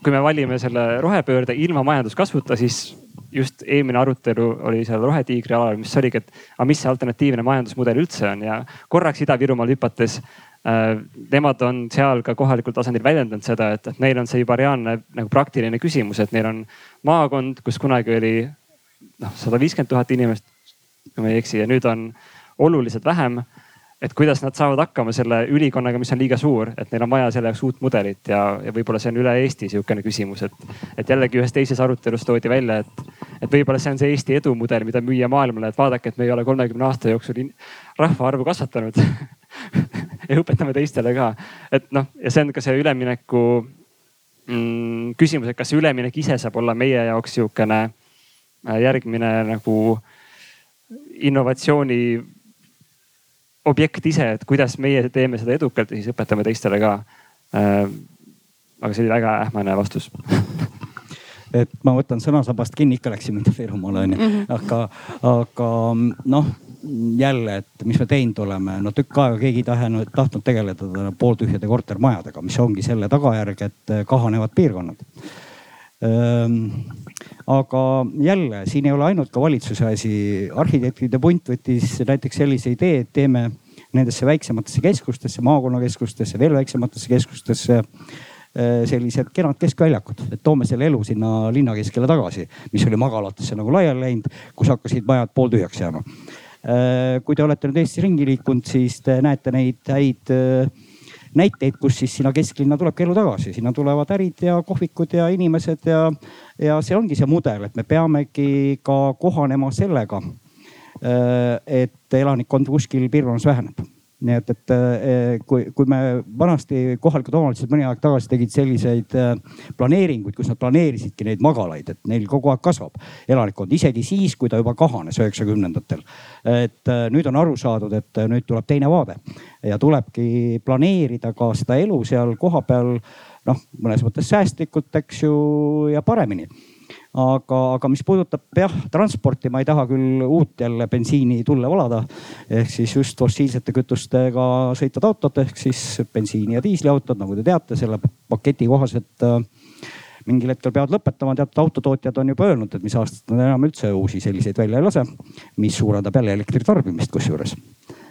kui me valime selle rohepöörde ilma majanduskasvuta, siis just eelmine arutelu oli seal Rohetiigri alal, mis oligi, et aga mis see alternatiivne majandusmudel üldse on ja korraks Ida-Virumaal hüpates. Nemad on seal ka kohalikul tasandil väljendanud seda, et, et neil on see juba reaalne nagu praktiline küsimus, et neil on maakond, kus kunagi oli noh, sada viiskümmend tuhat inimest, kui ma ei eksi ja nüüd on oluliselt vähem. Et kuidas nad saavad hakkama selle ülikonnaga, mis on liiga suur, et neil on vaja selle jaoks uut mudelit ja, ja võib-olla see on üle Eesti sihukene küsimus, et, et jällegi ühes teises arutelus toodi välja, et, et võib-olla see on see Eesti edumudel, mida müüa maailmale, et vaadake, et me ei ole kolmekümne aasta jooksul rahvaarvu kasvatanud ja õpetame teistele ka, et noh, ja see on ka see ülemineku mm, küsimus, et kas see üleminek ise saab olla meie jaoks sihukene äh, järgmine nagu innovatsiooni objekt ise, et kuidas meie teeme seda edukalt ja siis õpetame teistele ka. Äh, aga see oli väga ähmane vastus et ma võtan sõnasabast kinni, ikka läksime Ida-Virumaale onju mm, -hmm. aga, aga noh, jälle, et mis me teinud oleme, no tükk aega keegi ei tahtnud, tahtnud tegeleda pooltühjade kortermajadega, mis ongi selle tagajärg, et kahanevad piirkonnad. Aga jälle siin ei ole ainult ka valitsuse asi, arhitektide punt võttis näiteks sellise idee, et teeme nendesse väiksematesse keskustesse, maakonnakeskustesse, veel väiksematesse keskustesse äh, sellised kenad keskväljakud, et toome selle elu sinna linna keskele tagasi, mis oli magalatesse nagu laiali läinud, kus hakkasid majad pooltühjaks jääma. Äh, kui te olete nüüd Eestis ringi liikunud, siis te näete neid häid äh, näiteid, kus siis sinna kesklinna tulebki elu tagasi, sinna tulevad ärid ja kohvikud ja inimesed ja, ja see ongi see mudel, et me peamegi ka kohanema sellega, et elanikkond kuskil piirkonnas väheneb nii et, et eh, kui, kui me vanasti kohalikud omavalitsused mõni aeg tagasi tegid selliseid eh, planeeringuid, kus nad planeerisidki neid magalaid, et neil kogu aeg kasvab elanikkond, isegi siis, kui ta juba kahanes üheksakümnendatel. et eh, nüüd on aru saadud, et nüüd tuleb teine vaade. Ja tulebki planeerida ka seda elu seal kohapeal noh, mõnes mõttes säästlikult, eks ju, ja paremini aga, aga mis puudutab jah transporti, ma ei taha küll uut jälle bensiini tulle valada. ehk siis just fossiilsete kütustega sõitvad autod ehk siis bensiini ja diisliautod, nagu te teate, selle paketi kohaselt äh, mingil hetkel peavad lõpetama, teatud autotootjad on juba öelnud, et mis aastast nad enam üldse uusi selliseid välja ei lase, mis suurendab jälle elektritarbimist kusjuures Eh,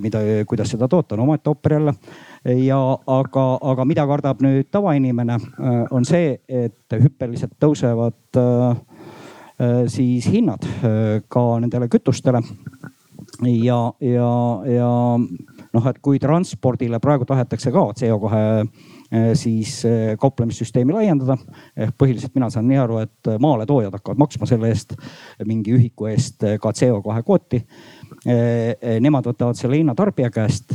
mida, kuidas seda toota, on omaette ooper jälle. ja aga, aga mida kardab nüüd tavainimene, eh, on see, et hüppeliselt tõusevad eh, siis hinnad ka nendele kütustele. ja, ja, ja noh, et kui transpordile praegu tahetakse ka CO2 siis kauplemissüsteemi laiendada. ehk põhiliselt mina saan nii aru, et maaletoojad hakkavad maksma selle eest mingi ühiku eest ka CO2 kvooti Eh, eh, nemad võtavad selle hinna tarbija käest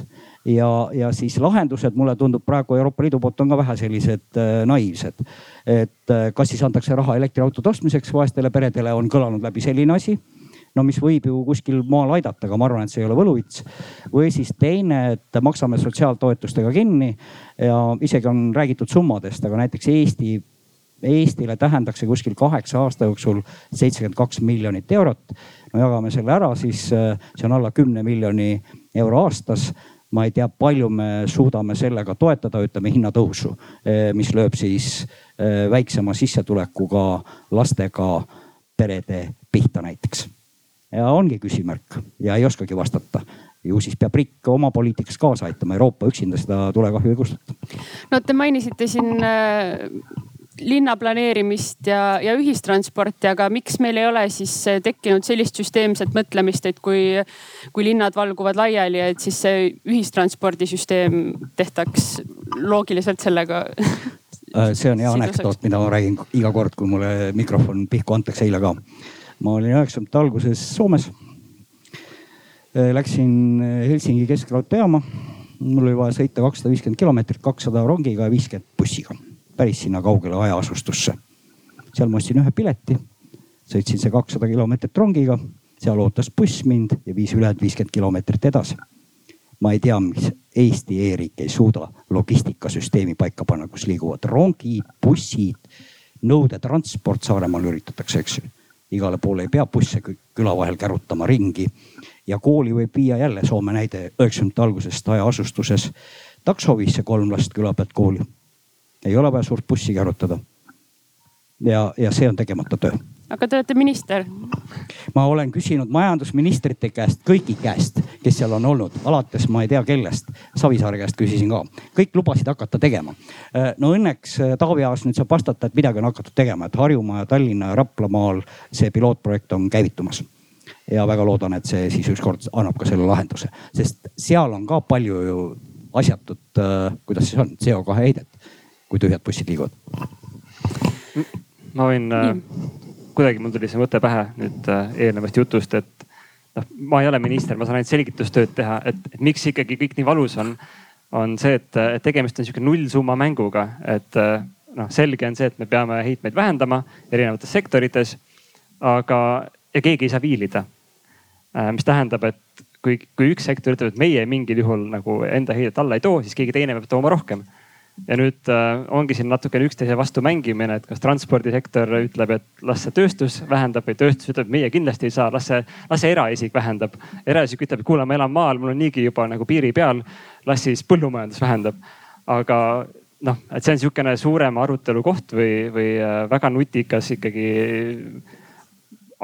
ja, ja siis lahendused mulle tundub praegu Euroopa Liidu poolt on ka vähe sellised äh, naiivsed. et äh, kas siis antakse raha elektriautode ostmiseks vaestele peredele, on kõlanud läbi selline asi no mis võib ju kuskil maal aidata, aga ma arvan, et see ei ole võluvits. või siis teine, et maksame sotsiaaltoetustega kinni ja isegi on räägitud summadest, aga näiteks Eesti Eestile tähendaks see kuskil kaheksa aasta jooksul seitsekümmend kaks miljonit eurot. no jagame selle ära, siis äh, see on alla kümne miljoni euro aastas ma ei tea, palju me suudame sellega toetada, ütleme hinnatõusu, äh, mis lööb siis äh, väiksema sissetulekuga lastega perede pihta näiteks. Ja ongi küsimärk ja ei oskagi vastata ju siis peab riik oma poliitikas kaasa aitama, Euroopa üksinda seda tulekahju ei kustuta. no te mainisite siin linna planeerimist ja, ja ühistransporti, aga miks meil ei ole siis tekkinud sellist süsteemset mõtlemist, et kui, kui linnad valguvad laiali, et siis see ühistranspordisüsteem tehtaks loogiliselt sellega äh, see on hea anekdoot, mida ma räägin iga kord, kui mulle mikrofon pihku antakse, eile ka. Ma olin üheksakümnendate alguses Soomes. Äh, läksin Helsingi keskraudteejaama. mul oli vaja sõita kakssada viiskümmend kilomeetrit, kakssada rongiga ja viiskümmend bussiga päris sinna kaugele hajaasustusse. seal ma ostsin ühe pileti, sõitsin see kakssada kilomeetrit rongiga, seal ootas buss mind ja viis ülejäänud viiskümmend kilomeetrit edasi. ma ei tea, mis Eesti e-riik ei suuda logistikasüsteemi paika panna, kus liiguvad rongid, bussid, nõudetransport Saaremaal üritatakse, eks ju. Igale poole ei pea busse küla vahel kärutama ringi. Ja kooli võib viia jälle Soome näide üheksakümnendate algusest hajaasustuses taksoviisse kolm last küla pealt kooli. Ei ole vaja suurt bussi kärutada. ja, ja see on tegemata töö aga te olete minister. ma olen küsinud majandusministrite käest, kõigi käest, kes seal on olnud, alates ma ei tea kellest, Savisaare käest küsisin ka. kõik lubasid hakata tegema. Äh, no õnneks äh, Taavi Aas nüüd saab vastata, et midagi on hakatud tegema, et Harjumaa ja Tallinna ja Raplamaal see pilootprojekt on käivitumas ja väga loodan, et see siis ükskord annab ka selle lahenduse, sest seal on ka palju ju asjatut, äh, kuidas siis on, CO2 heidet, kui tühjad bussid liiguvad. ma võin kuidagi mul tuli see mõte pähe nüüd äh, eelnevast jutust, et noh, ma ei ole minister, ma saan ainult selgitustööd teha, et, miks ikkagi kõik nii valus on. on see, et, et tegemist on sihuke nullsumma mänguga, et äh, noh, selge on see, et me peame heitmeid vähendama erinevates sektorites. aga, ja keegi ei saa viilida äh,. mis tähendab, et kui, kui üks sektor ütleb, et meie mingil juhul nagu enda heidet alla ei too, siis keegi teine peab tooma rohkem ja nüüd äh, ongi siin natukene üksteise vastu mängimine, et kas transpordisektor ütleb, et las see tööstus vähendab või tööstus ütleb, meie kindlasti ei saa, las see, las see eraisik vähendab. eraisik ütleb, et kuule, ma elan maal, mul on niigi juba nagu piiri peal, las siis põllumajandus vähendab. aga noh, et see on sihukene suurem arutelu koht või, või äh, väga nutikas ikkagi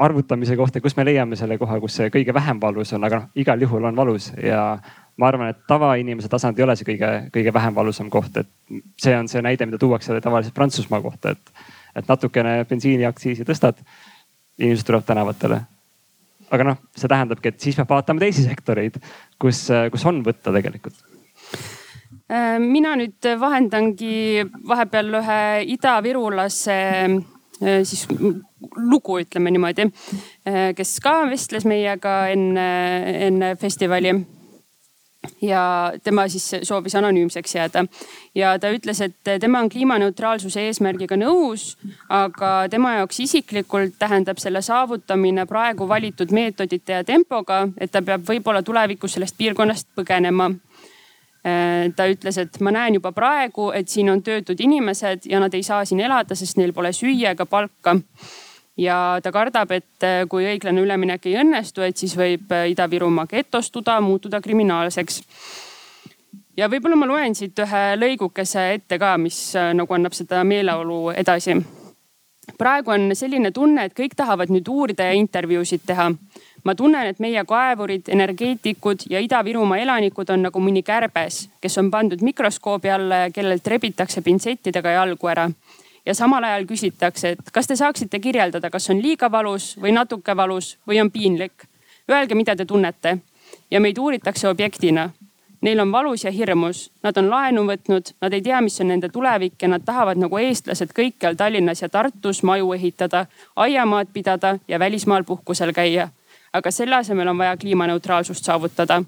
arvutamise kohta, kus me leiame selle koha, kus see kõige vähem valus on, aga noh, igal juhul on valus ja ma arvan, et tavainimese tasand ei ole see kõige, kõige vähem valusam koht, et see on see näide, mida tuuakse tavaliselt Prantsusmaa kohta, et, et natukene bensiiniaktsiisi tõstad, inimesed tulevad tänavatele. aga noh, see tähendabki, et siis peab vaatama teisi sektoreid, kus, kus on võtta tegelikult mina nüüd vahendangi vahepeal ühe idavirulase äh, siis lugu, ütleme niimoodi, äh, kes ka vestles meiega enne, enne festivali ja tema siis soovis anonüümseks jääda. ja ta ütles, et tema on kliimaneutraalsuse eesmärgiga nõus, aga tema jaoks isiklikult tähendab selle saavutamine praegu valitud meetodite ja tempoga, et ta peab võib-olla tulevikus sellest piirkonnast põgenema. ta ütles, et ma näen juba praegu, et siin on töötud inimesed ja nad ei saa siin elada, sest neil pole süüa ega palka ja ta kardab, et äh, kui õiglane üleminek ei õnnestu, et siis võib äh, Ida-Virumaa getostuda, muutuda kriminaalseks. ja võib-olla ma loen siit ühe lõigukese ette ka, mis äh, nagu annab seda meeleolu edasi. praegu on selline tunne, et kõik tahavad nüüd uurida ja intervjuusid teha. ma tunnen, et meie kaevurid, energeetikud ja Ida-Virumaa elanikud on nagu mõni kärbes, kes on pandud mikroskoobi alla ja kellelt rebitakse pintsettidega jalgu ära ja samal ajal küsitakse, et kas te saaksite kirjeldada, kas on liiga valus või natuke valus või on piinlik. Öelge, mida te tunnete ja meid uuritakse objektina. Neil on valus ja hirmus, nad on laenu võtnud, nad ei tea, mis on nende tulevik ja nad tahavad nagu eestlased kõikjal Tallinnas ja Tartus maju ehitada, aiamaad pidada ja välismaal puhkusel käia. aga selle asemel on vaja kliimaneutraalsust saavutada.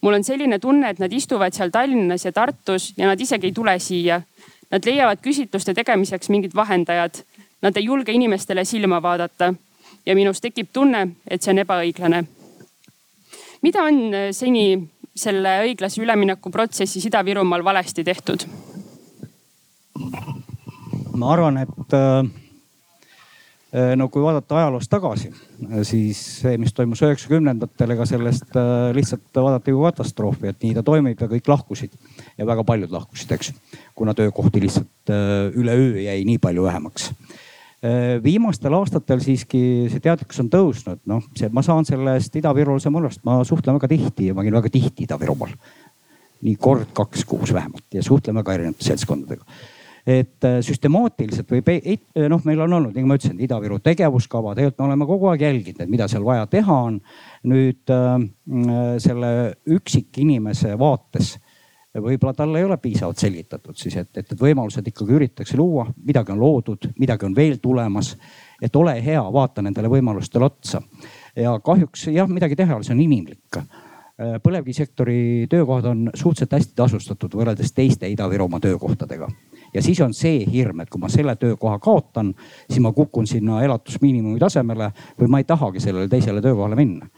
mul on selline tunne, et nad istuvad seal Tallinnas ja Tartus ja nad isegi ei tule siia Nad leiavad küsitluste tegemiseks mingid vahendajad. Nad ei julge inimestele silma vaadata ja minus tekib tunne, et see on ebaõiglane. mida on äh, seni selle õiglase ülemineku protsessis Ida-Virumaal valesti tehtud? ma arvan, et äh, no kui vaadata ajaloos tagasi, siis see, mis toimus üheksakümnendatel, ega sellest lihtsalt vaadati kui katastroofi, et nii ta toimib ja kõik lahkusid ja väga paljud lahkusid, eks kuna töökohti lihtsalt äh, üleöö jäi nii palju vähemaks. Äh, viimastel aastatel siiski see teadlikkus on tõusnud, noh, see, ma saan sellest Ida-Virulase mõnust, ma suhtlen väga tihti ja ma käin väga tihti Ida-Virumaal. nii kord-kaks kuus vähemalt ja suhtlen väga erinevate seltskondadega et äh, süstemaatiliselt või noh, meil on olnud, nagu ma ütlesin, Ida-Viru tegevuskava, tegelikult me oleme kogu aeg jälginud, et mida seal vaja teha on. nüüd äh, selle üksikinimese vaates võib-olla talle ei ole piisavalt selgitatud siis, et, et need võimalused ikkagi üritatakse luua, midagi on loodud, midagi on veel tulemas. et ole hea, vaata nendele võimalustele otsa. ja kahjuks jah, midagi teha, see on inimlik äh, põlevkivisektori töökohad on suhteliselt hästi tasustatud võrreldes teiste Ida-Virumaa töökohtadega. Ja siis on see hirm, et kui ma selle töökoha kaotan, siis ma kukun sinna elatusmiinimumi tasemele või ma ei tahagi sellele teisele töökohale minna.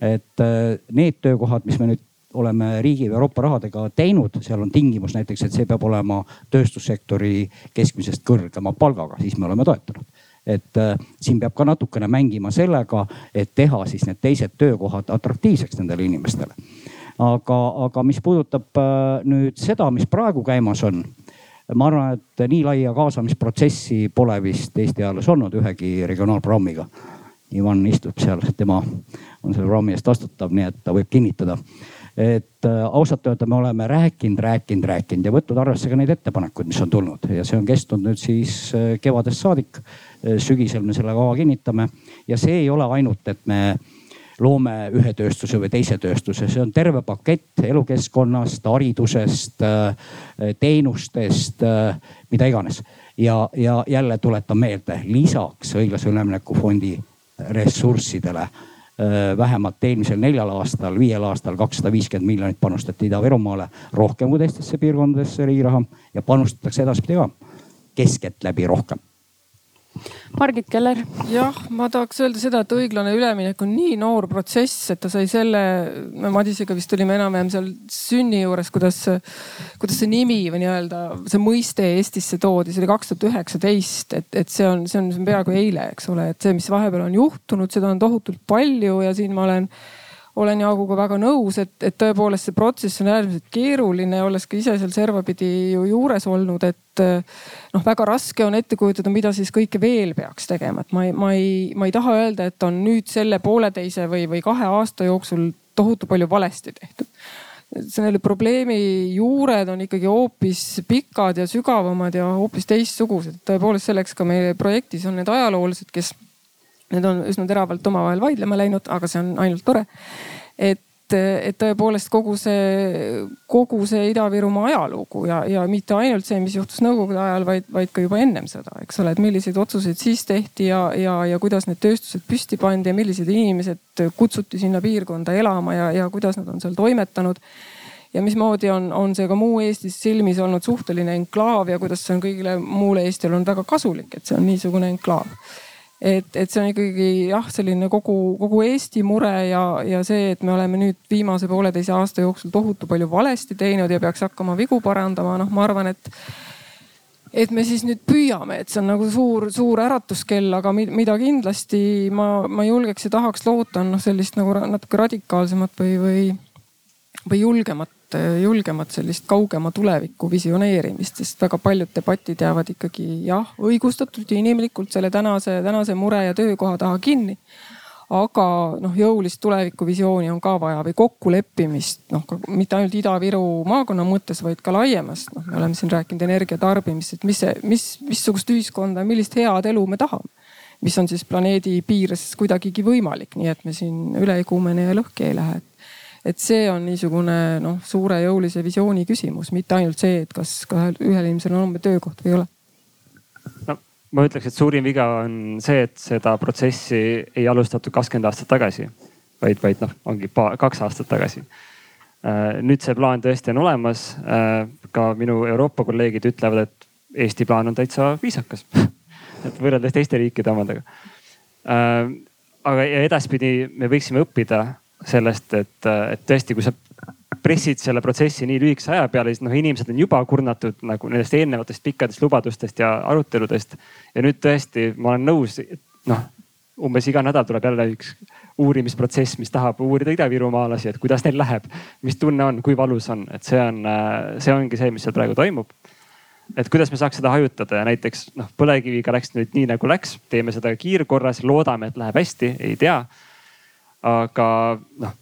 et äh, need töökohad, mis me nüüd oleme riigi või Euroopa rahadega teinud, seal on tingimus näiteks, et see peab olema tööstussektori keskmisest kõrgema palgaga, siis me oleme toetanud et äh, siin peab ka natukene mängima sellega, et teha siis need teised töökohad atraktiivseks nendele inimestele. aga, aga mis puudutab äh, nüüd seda, mis praegu käimas on ma arvan, et nii laia kaasamisprotsessi pole vist Eesti ajaloos olnud ühegi regionaalprogrammiga. Ivan istub seal, tema on selle programmi eest vastutav, nii et ta võib kinnitada. et äh, ausalt öelda me oleme rääkinud, rääkinud, rääkinud ja võtnud arvesse ka neid ettepanekuid, mis on tulnud ja see on kestnud nüüd siis äh, kevadest saadik. sügisel me selle kava kinnitame ja see ei ole ainult, et me loome ühe tööstuse või teise tööstuse, see on terve pakett elukeskkonnast, haridusest, äh, teenustest, äh, mida iganes. ja, ja jälle tuletan meelde, lisaks õiglase ülemineku fondi ressurssidele äh, vähemalt eelmisel neljal aastal, viiel aastal kakssada viiskümmend miljonit panustati Ida-Virumaale rohkem kui teistesse piirkondadesse riigi raha ja panustatakse edaspidi ka keskeltläbi rohkem Margit Keller. jah, ma tahaks öelda seda, et õiglane üleminek on nii noor protsess, et ta sai selle, me Madisega vist olime enam-vähem seal sünni juures, kuidas, kuidas see nimi või nii-öelda see mõiste Eestisse toodi, see oli kaks tuhat üheksateist, et, et see on, see on, see on peaaegu eile, eks ole, et see, mis vahepeal on juhtunud, seda on tohutult palju ja siin ma olen olen Jaaguga väga nõus, et, et tõepoolest see protsess on äärmiselt keeruline, olles ka ise seal servapidi ju juures olnud, et noh, väga raske on ette kujutada, mida siis kõike veel peaks tegema, et ma ei, ma ei, ma ei taha öelda, et on nüüd selle pooleteise või, või kahe aasta jooksul tohutu palju valesti tehtud selle probleemi juured on ikkagi hoopis pikad ja sügavamad ja hoopis teistsugused. tõepoolest selleks ka meie projektis on need ajaloolased, kes Need on üsna teravalt omavahel vaidlema läinud, aga see on ainult tore. et, et tõepoolest kogu see, kogu see Ida-Virumaa ajalugu ja, ja mitte ainult see, mis juhtus nõukogude ajal, vaid, vaid ka juba ennem seda, eks ole, et milliseid otsuseid siis tehti ja, ja, ja kuidas need tööstused püsti pandi ja millised inimesed kutsuti sinna piirkonda elama ja, ja kuidas nad on seal toimetanud ja mismoodi on, on see ka muu Eestis silmis olnud suhteline enklaav ja kuidas see on kõigile muule Eestile olnud väga kasulik, et see on niisugune enklaav et, et see on ikkagi jah, selline kogu, kogu Eesti mure ja, ja see, et me oleme nüüd viimase pooleteise aasta jooksul tohutu palju valesti teinud ja peaks hakkama vigu parandama, noh, ma arvan, et et me siis nüüd püüame, et see on nagu suur, suur äratuskell, aga mida kindlasti ma, ma julgeks ja tahaks loota, on noh, sellist nagu natuke radikaalsemat või, või, või julgemat julgemat sellist kaugema tuleviku visioneerimist, sest väga paljud debatid jäävad ikkagi jah, õigustatult ja inimlikult selle tänase, tänase mure ja töökoha taha kinni. aga noh, jõulist tulevikuvisiooni on ka vaja või kokkuleppimist, noh mitte ainult Ida-Viru maakonna mõttes, vaid ka laiemast. noh, me oleme siin rääkinud energia tarbimisest, mis see, mis, missugust ühiskonda, millist head elu me tahame mis on siis planeedi piires kuidagigi võimalik, nii et me siin üle ei kuumene ja lõhki ei lähe et see on niisugune noh, suure jõulise visiooni küsimus, mitte ainult see, et kas ka ühel inimesel on homme töökoht või ei ole. no ma ütleks, et suurim viga on see, et seda protsessi ei alustatud kakskümmend aastat tagasi, vaid, vaid noh, ongi paar, kaks aastat tagasi. Äh, nüüd see plaan tõesti on olemas. Äh, ka minu Euroopa kolleegid ütlevad, et Eesti plaan on täitsa viisakas et võrreldes teiste riikide omadega. Äh, aga edaspidi me võiksime õppida sellest, et, et tõesti, kui sa pressid selle protsessi nii lühikese aja peale, siis noh, inimesed on juba kurnatud nagu nendest eelnevatest pikkadest lubadustest ja aruteludest. ja nüüd tõesti, ma olen nõus, noh umbes iga nädal tuleb jälle üks uurimisprotsess, mis tahab uurida idavirumaalasi, et kuidas neil läheb, mis tunne on, kui valus on, et see on, see ongi see, mis seal praegu toimub. et kuidas me saaks seda hajutada ja näiteks noh, põlevkiviga läks nüüd nii nagu läks, teeme seda kiirkorras, loodame, et läheb hästi, ei tea aga noh,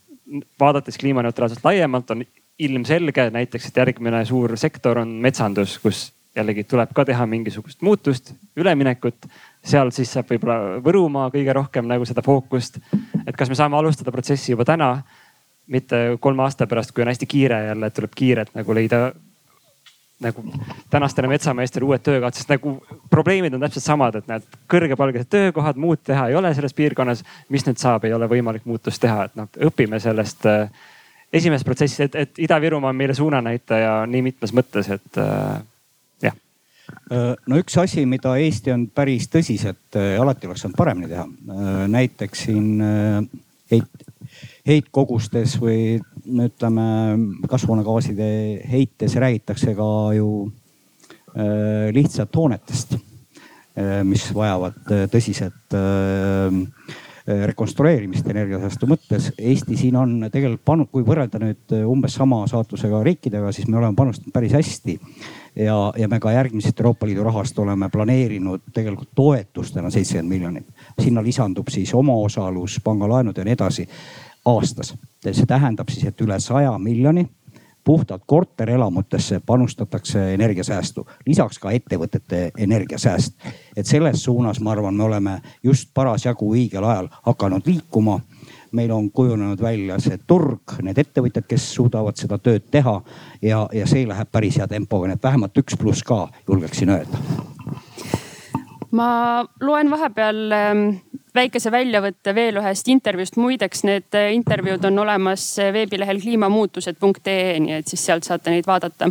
vaadates kliimaneutraalselt laiemalt on ilmselge näiteks, et järgmine suur sektor on metsandus, kus jällegi tuleb ka teha mingisugust muutust, üleminekut. seal siis saab võib-olla Võrumaa kõige rohkem nagu seda fookust. et kas me saame alustada protsessi juba täna, mitte kolme aasta pärast, kui on hästi kiire jälle, tuleb kiirelt nagu leida nagu tänastele metsameestele uued töökohad, sest nagu probleemid on täpselt samad, et näed, kõrgepalgalised töökohad, muud teha ei ole selles piirkonnas. mis nüüd saab, ei ole võimalik muutust teha, et noh, õpime sellest äh, esimesest protsessist, et, et Ida-Virumaa on meile suunanäitaja nii mitmes mõttes, et äh, jah. Äh, no üks asi, mida Eesti on päris tõsiselt äh,, alati oleks saanud paremini teha. Äh, näiteks siin heit, heitkogustes või ütleme kasvuhoonegaaside heites räägitakse ka ju äh, lihtsalt hoonetest äh,, mis vajavad äh, tõsiselt rekonstrueerimist energiasäästu mõttes. Eesti siin on tegelikult pannud, kui võrrelda nüüd umbes sama saatusega riikidega, siis me oleme panustanud päris hästi. ja, ja me ka järgmisest Euroopa Liidu rahast oleme planeerinud tegelikult toetustena seitsekümmend miljonit. sinna lisandub siis omaosalus, pangalaenud ja nii edasi aastas. see tähendab siis, et üle saja miljoni puhtalt korterelamutesse panustatakse energiasäästu, lisaks ka ettevõtete energiasääst. et selles suunas, ma arvan, me oleme just parasjagu õigel ajal hakanud liikuma. meil on kujunenud välja see turg, need ettevõtjad, kes suudavad seda tööd teha ja, ja see läheb päris hea tempoga, nii et vähemalt üks pluss ka julgeksin öelda ma loen vahepeal ähm, väikese väljavõtte veel ühest intervjuust. muideks need äh, intervjuud on olemas äh, veebilehel kliimamuutused.ee, nii et siis sealt saate neid vaadata.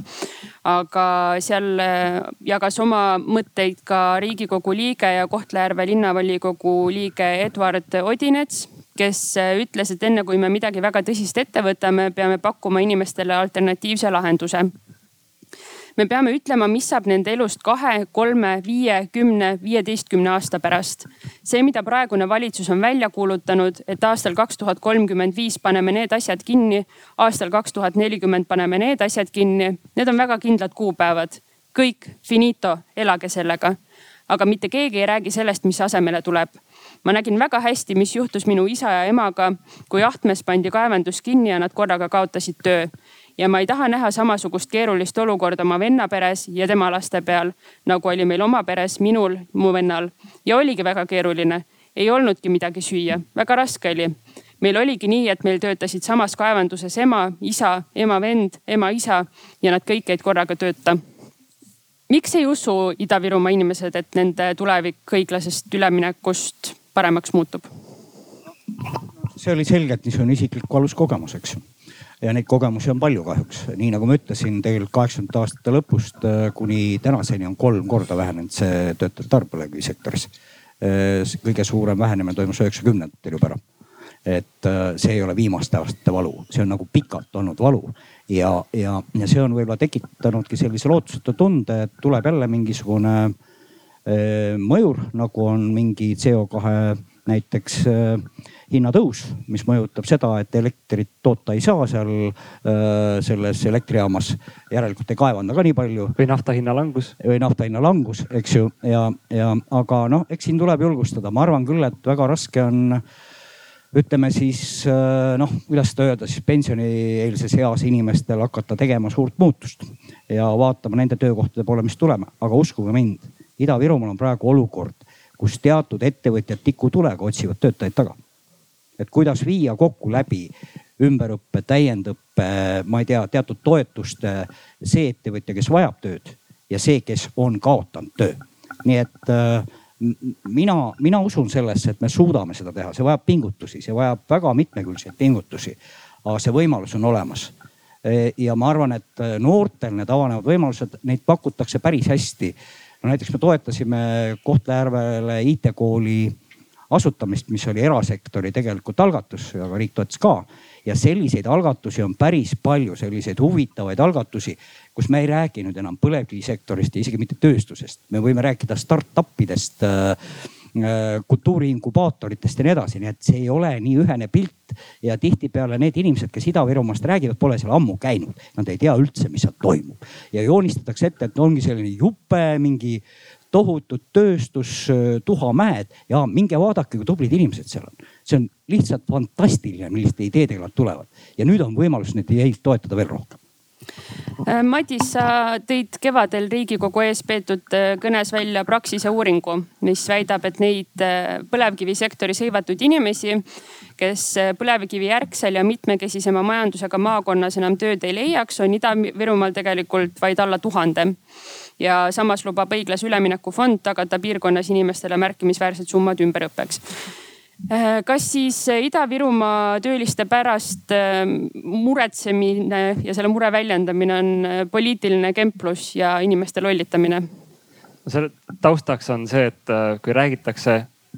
aga seal äh, jagas oma mõtteid ka riigikogu liige ja Kohtla-Järve linnavolikogu liige Eduard Odinets kes ütles, et enne kui me midagi väga tõsist ette võtame, peame pakkuma inimestele alternatiivse lahenduse me peame ütlema, mis saab nende elust kahe, kolme, viie, kümne, viieteistkümne aasta pärast. see, mida praegune valitsus on välja kuulutanud, et aastal kaks tuhat kolmkümmend viis paneme need asjad kinni, aastal kaks tuhat nelikümmend paneme need asjad kinni, need on väga kindlad kuupäevad. kõik, finito, elage sellega. aga mitte keegi ei räägi sellest, mis asemele tuleb ma nägin väga hästi, mis juhtus minu isa ja emaga, kui Ahtmes pandi kaevandus kinni ja nad korraga kaotasid töö ja ma ei taha näha samasugust keerulist olukorda oma venna peres ja tema laste peal, nagu oli meil oma peres, minul, mu vennal. ja oligi väga keeruline, ei olnudki midagi süüa, väga raske oli. meil oligi nii, et meil töötasid samas kaevanduses ema, isa, ema vend, ema isa ja nad kõik jäid korraga tööta miks ei usu Ida-Virumaa inimesed, et nende tulevik õiglasest üleminekust paremaks muutub? see oli selgelt niisugune isiklik aluskogemus, eks ju ja neid kogemusi on palju kahjuks. nii nagu ma ütlesin, tegelikult kaheksakümnendate aastate lõpust äh, kuni tänaseni on kolm korda vähenenud see töötajate arv põlevkivisektoris. Äh, kõige suurem vähenemine toimus üheksakümnendatel juba ära. et äh, see ei ole viimaste aastate valu, see on nagu pikalt olnud valu ja, ja, ja see on võib-olla tekitanudki sellise lootusetu tunde, et tuleb jälle mingisugune mõjur, nagu on mingi CO2 näiteks äh, hinnatõus, mis mõjutab seda, et elektrit toota ei saa seal äh, selles elektrijaamas. järelikult ei kaevanda ka nii palju. või nafta hinna langus. või nafta hinna langus, eks ju, ja, ja aga noh, eks siin tuleb julgustada, ma arvan küll, et väga raske on ütleme siis äh, noh, kuidas seda öelda siis pensionieelses eas inimestel hakata tegema suurt muutust ja vaatama nende töökohtade poole, mis tulema, aga uskuge mind, Ida-Virumaal on praegu olukord, kus teatud ettevõtjad tikutulega otsivad töötajaid taga et kuidas viia kokku läbi ümberõppe, täiendõppe, ma ei tea, teatud toetuste see ettevõtja, kes vajab tööd ja see, kes on kaotanud töö. nii et äh, mina, mina usun sellesse, et me suudame seda teha, see vajab pingutusi, see vajab väga mitmekülgseid pingutusi. aga see võimalus on olemas. E, ja ma arvan, et noortel need avanevad võimalused, neid pakutakse päris hästi. no näiteks me toetasime Kohtla-Järvele IT-kooli asutamist, mis oli erasektori tegelikult algatus, aga riik toetas ka. ja selliseid algatusi on päris palju, selliseid huvitavaid algatusi, kus me ei räägi nüüd enam põlevkivisektorist ja isegi mitte tööstusest, me võime rääkida startup idest äh, äh, kultuuriinkubaatoritest ja nii edasi, nii et see ei ole nii ühene pilt. ja tihtipeale need inimesed, kes Ida-Virumaast räägivad, pole seal ammu käinud, nad ei tea üldse, mis seal toimub. ja joonistatakse ette, et ongi selline jupe mingi tohutud tööstustuhamäed ja minge vaadake, kui tublid inimesed seal on. see on lihtsalt fantastiline, milliste ideedega nad tulevad ja nüüd on võimalus neid ideid toetada veel rohkem. Äh, Madis, sa tõid kevadel Riigikogu ees peetud äh, kõnes välja Praxise uuringu, mis väidab, et neid äh, põlevkivisektoris hõivatud inimesi, kes põlevkivi järgsel ja mitmekesisema majandusega maakonnas enam tööd ei leiaks, on Ida-Virumaal tegelikult vaid alla tuhande. Ja samas lubab õiglase ülemineku fond tagada piirkonnas inimestele märkimisväärsed summad ümberõppeks kas siis Ida-Virumaa tööliste pärast äh, muretsemine ja selle mure väljendamine on äh, poliitiline kemplus ja inimeste lollitamine? selle taustaks on see, et kui räägitakse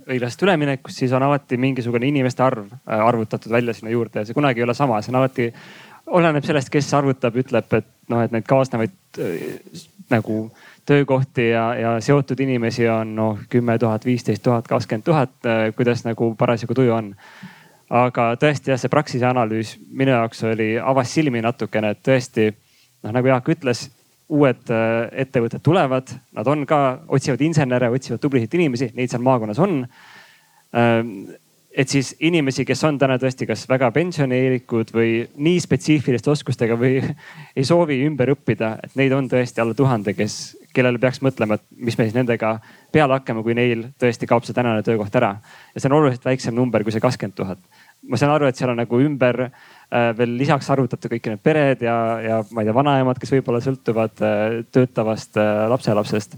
õiglasest üleminekust, siis on alati mingisugune inimeste arv arvutatud välja sinna juurde ja see kunagi ei ole sama, see on alati, oleneb sellest, kes arvutab, ütleb, et noh, et neid kaasnevaid nagu töökohti ja, ja seotud inimesi on noh, kümme tuhat, viisteist tuhat, kakskümmend tuhat, kuidas nagu parasjagu tuju on. aga tõesti jah, see Praxise analüüs minu jaoks oli, avas silmi natukene, et tõesti noh, nagu Jaak ütles, uued äh, ettevõtted tulevad, nad on ka, otsivad insenere, otsivad tublisid inimesi, neid seal maakonnas on ähm, et siis inimesi, kes on täna tõesti kas väga pensionieelikud või nii spetsiifiliste oskustega või ei soovi ümber õppida, et neid on tõesti alla tuhande, kes, kellele peaks mõtlema, et mis me siis nendega peale hakkame, kui neil tõesti kaob see tänane töökoht ära. ja see on oluliselt väiksem number kui see kakskümmend tuhat. ma saan aru, et seal on nagu ümber äh, veel lisaks arvutatud kõik need pered ja, ja ma ei tea, vanaemad, kes võib-olla sõltuvad äh, töötavast äh, lapselapsest.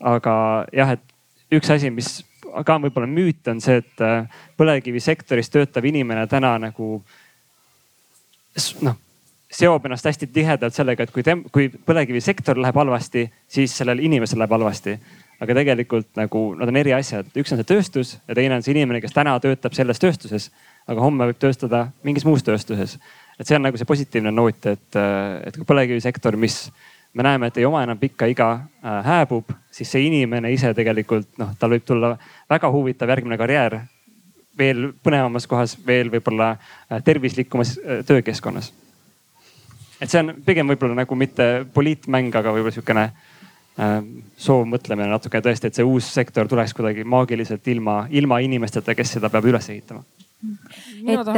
aga jah, et üks asi, mis ka võib-olla müüt on see, et äh, põlevkivisektoris töötav inimene täna nagu noh, seob ennast hästi tihedalt sellega, et kui tem-, kui põlevkivisektor läheb halvasti, siis sellel inimesel läheb halvasti. aga tegelikult nagu nad on eri asjad, üks on see tööstus ja teine on see inimene, kes täna töötab selles tööstuses, aga homme võib töötada mingis muus tööstuses. et see on nagu see positiivne noot, et, et kui põlevkivisektor, mis me näeme, et ei oma enam pikka iga äh, hääbub, siis see inimene ise tegelikult noh, tal võib tulla väga huvitav järgmine karjäär veel põnevamas kohas, veel võib-olla äh, tervislikumas äh, töökeskkonnas. Et see on pigem võib-olla nagu mitte poliitmäng, aga võib-olla sihukene äh, soovmõtlemine natuke tõesti, et see uus sektor tuleks kuidagi maagiliselt ilma, ilma inimesteta, kes seda peab üles ehitama et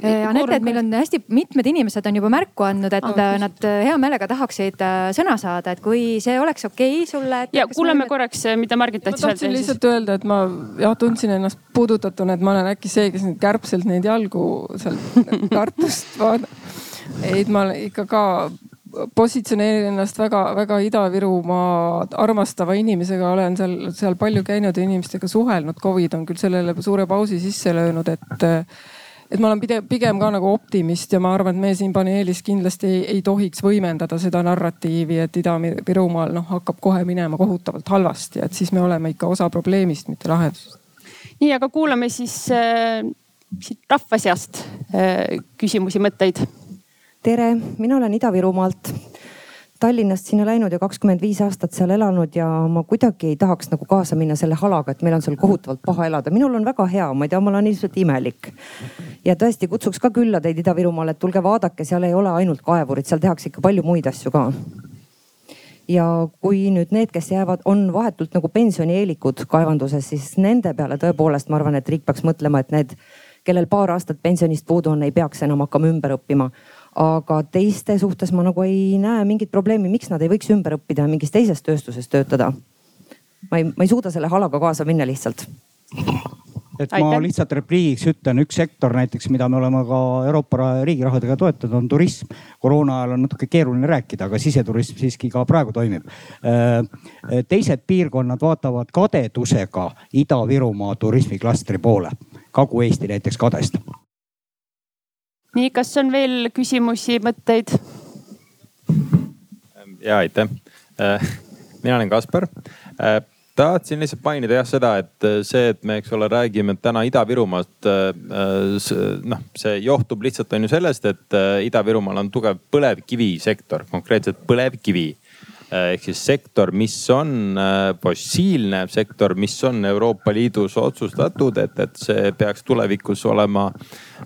äh, Anette, et meil on hästi mitmed inimesed on juba märku andnud, et oh, nad hea meelega tahaksid sõna saada, et kui see oleks okei okay sulle. ja kuulame me... korraks, mida Margit tahtis öelda. ma tahtsin lihtsalt öelda, et ma jah tundsin ennast puudutatuna, et ma olen äkki see, kes nüüd kärbselt neid jalgu sealt Tartust vaatab. Ei, ma ikka ka positsioneerin ennast väga-väga Ida-Virumaad armastava inimesega, olen seal, seal palju käinud ja inimestega suhelnud. Covid on küll sellele suure pausi sisse löönud, et, et ma olen pigem, pigem ka nagu optimist ja ma arvan, et me siin paneelis kindlasti ei, ei tohiks võimendada seda narratiivi, et Ida-Virumaal noh, hakkab kohe minema kohutavalt halvasti, et siis me oleme ikka osa probleemist, mitte lahendusest. nii, aga kuulame siis äh, siit rahva seast äh, küsimusi, mõtteid tere, mina olen Ida-Virumaalt. Tallinnast sinna läinud ja kakskümmend viis aastat seal elanud ja ma kuidagi ei tahaks nagu kaasa minna selle halaga, et meil on seal kohutavalt paha elada. minul on väga hea, ma ei tea, ma olen ilmselt imelik. ja tõesti kutsuks ka külla teid Ida-Virumaale, et tulge vaadake, seal ei ole ainult kaevurid, seal tehakse ikka palju muid asju ka ja kui nüüd need, kes jäävad, on vahetult nagu pensionieelikud kaevanduses, siis nende peale tõepoolest ma arvan, et riik peaks mõtlema, et need, kellel paar aastat pensionist puudu on, ei peaks enam hakkama ümber õppima aga teiste suhtes ma nagu ei näe mingit probleemi, miks nad ei võiks ümber õppida ja mingis teises tööstuses töötada. ma ei, ma ei suuda selle halaga kaasa minna lihtsalt. et ma Aitäh. lihtsalt repliigiks ütlen, üks sektor näiteks, mida me oleme ka Euroopa riigirahadega toetanud, on turism. koroona ajal on natuke keeruline rääkida, aga siseturism siiski ka praegu toimib. Äh, teised piirkonnad vaatavad kadedusega Ida-Virumaa turismiklastri poole. Kagu-Eesti näiteks kadestab nii, kas on veel küsimusi, mõtteid? ja aitäh. Äh, mina olen Kaspar. Äh, tahtsin lihtsalt mainida jah seda, et äh, see, et me, eks ole, räägime täna Ida-Virumaast. noh, see johtub lihtsalt on ju sellest, et Ida-Virumaal on tugev põlevkivisektor, konkreetselt põlevkivi ehk siis sektor, mis on fossiilne sektor, mis on Euroopa Liidus otsustatud, et, et see peaks tulevikus olema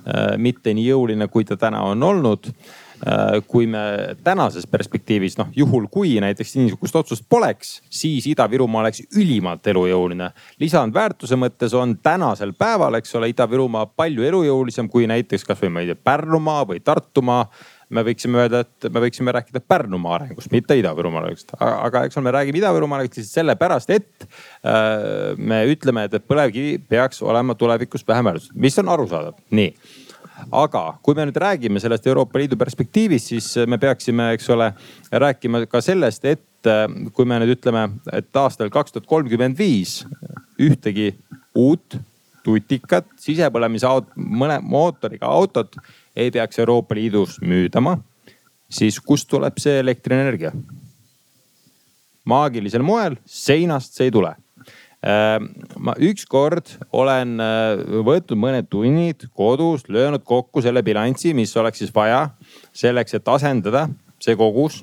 Äh, mitte nii jõuline, kui ta täna on olnud kui me tänases perspektiivis, noh juhul kui näiteks niisugust otsust poleks, siis Ida-Virumaa oleks ülimalt elujõuline. lisandväärtuse mõttes on tänasel päeval, eks ole, Ida-Virumaa palju elujõulisem kui näiteks kasvõi ma ei tea, Pärnumaa või Tartumaa me võiksime öelda, et me võiksime rääkida Pärnumaa arengust, mitte Ida-Virumaa arengust. aga eks ole, me räägime Ida-Virumaa arengust lihtsalt sellepärast, et äh, me ütleme, et, põlevkivi peaks olema tulevikus vähem väärtustatud, mis on arusaadav, nii aga kui me nüüd räägime sellest Euroopa Liidu perspektiivist, siis me peaksime, eks ole, rääkima ka sellest, et äh, kui me nüüd ütleme, et aastal kaks tuhat kolmkümmend viis ühtegi uut tutikat sisepõlemise mõne mootoriga autot ei peaks Euroopa Liidus müüdama, siis kust tuleb see elektrienergia? maagilisel moel seinast see ei tule äh, ma ükskord olen äh, võtnud mõned tunnid kodus, löönud kokku selle bilansi, mis oleks siis vaja selleks, et asendada see kogus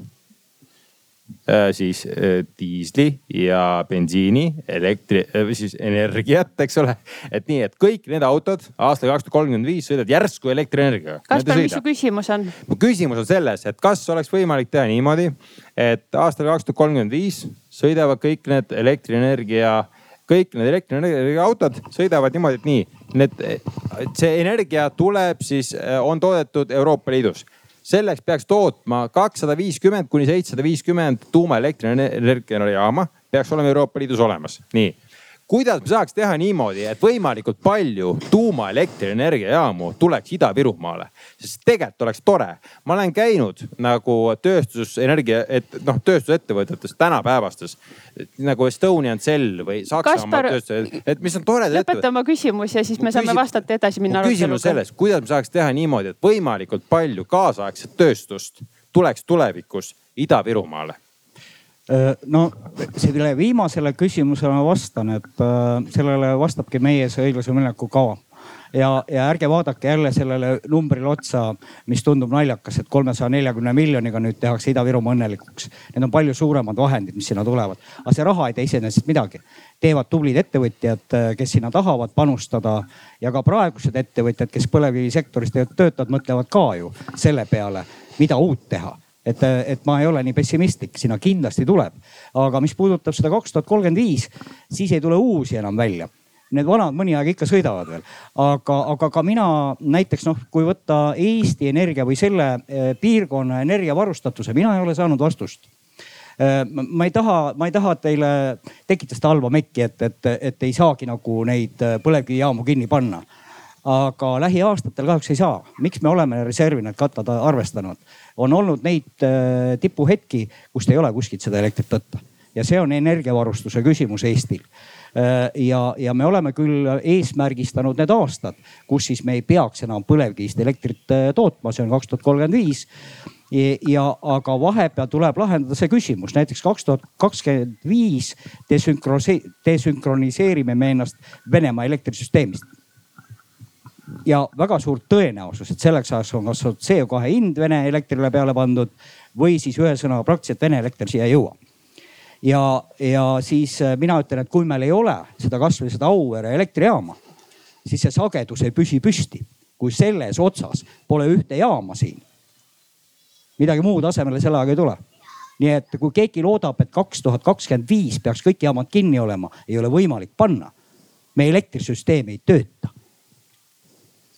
siis äh, diisli ja bensiini, elektri, äh, siis energiat, eks ole. et nii, et kõik need autod aastal kaks tuhat kolmkümmend viis sõidavad järsku elektrienergiaga. Kaspar, mis su küsimus on? mu küsimus on selles, et kas oleks võimalik teha niimoodi, et aastal kaks tuhat kolmkümmend viis sõidavad kõik need elektrienergia, kõik need elektrienergia autod sõidavad niimoodi, et nii, need, see energia tuleb siis, on toodetud Euroopa Liidus selleks peaks tootma kakssada viiskümmend kuni seitsesada viiskümmend tuumaelektrienergiajaama. Peaks olema Euroopa Liidus olemas, nii kuidas me saaks teha niimoodi, et võimalikult palju tuumaelektrienergiajaamu tuleks Ida-Virumaale, sest tegelikult oleks tore. ma olen käinud nagu tööstusenergia, et noh, tööstusettevõtetes tänapäevastes nagu Estonian Cell või Saksamaa tööstus, et mis on toredad ettevõtted. lõpeta oma küsimus ja siis me saame vastata edasi minna. küsimus selles, kuidas me saaks teha niimoodi, et võimalikult palju kaasaegset tööstust tuleks tulevikus Ida-Virumaale no sellele viimasele küsimusele ma vastan, et äh, sellele vastabki meie see õiglase ülemineku kava ja, ja ärge vaadake jälle sellele numbrile otsa, mis tundub naljakas, et kolmesaja neljakümne miljoniga nüüd tehakse Ida-Virumaa õnnelikuks. Need on palju suuremad vahendid, mis sinna tulevad, aga see raha ei tee iseenesest midagi. teevad tublid ettevõtjad, äh, kes sinna tahavad panustada ja ka praegused ettevõtjad, kes põlevkivisektoris töötavad, mõtlevad ka ju selle peale, mida uut teha et, et ma ei ole nii pessimistlik, sinna kindlasti tuleb. aga mis puudutab seda kaks tuhat kolmkümmend viis, siis ei tule uusi enam välja need vanad mõni aeg ikka sõidavad veel, aga, aga ka mina näiteks noh, kui võtta Eesti Energia või selle eh, piirkonna energiavarustatuse, mina ei ole saanud vastust eh, ma ei taha, ma ei taha teile tekitada seda halba mekki, et, et, et ei saagi nagu neid eh, põlevkivijaamu kinni panna aga lähiaastatel kahjuks ei saa. miks me oleme reservi need katlad arvestanud? On olnud neid äh, tipuhetki, kust ei ole kuskilt seda elektrit võtta. Ja see on energiavarustuse küsimus Eestil. Äh, ja, ja me oleme küll eesmärgistanud need aastad, kus siis me ei peaks enam põlevkivist elektrit äh, tootma, see on kaks tuhat kolmkümmend viis. ja aga vahepeal tuleb lahendada see küsimus, näiteks kaks tuhat kakskümmend viis desünkroniseerime me ennast Venemaa elektrisüsteemist ja väga suur tõenäosus, et selleks ajaks on kas CO2 hind Vene elektrile peale pandud või siis ühesõnaga praktiliselt Vene elekter siia ei jõua. ja, ja siis äh, mina ütlen, et kui meil ei ole seda kasvõi seda Auvere elektrijaama, siis see sagedus ei püsi püsti. kui selles otsas pole ühte jaama siin, midagi muud asemele selle ajaga ei tule nii et kui keegi loodab, et kaks tuhat kakskümmend viis peaks kõik jaamad kinni olema, ei ole võimalik panna. meie elektrisüsteem ei tööta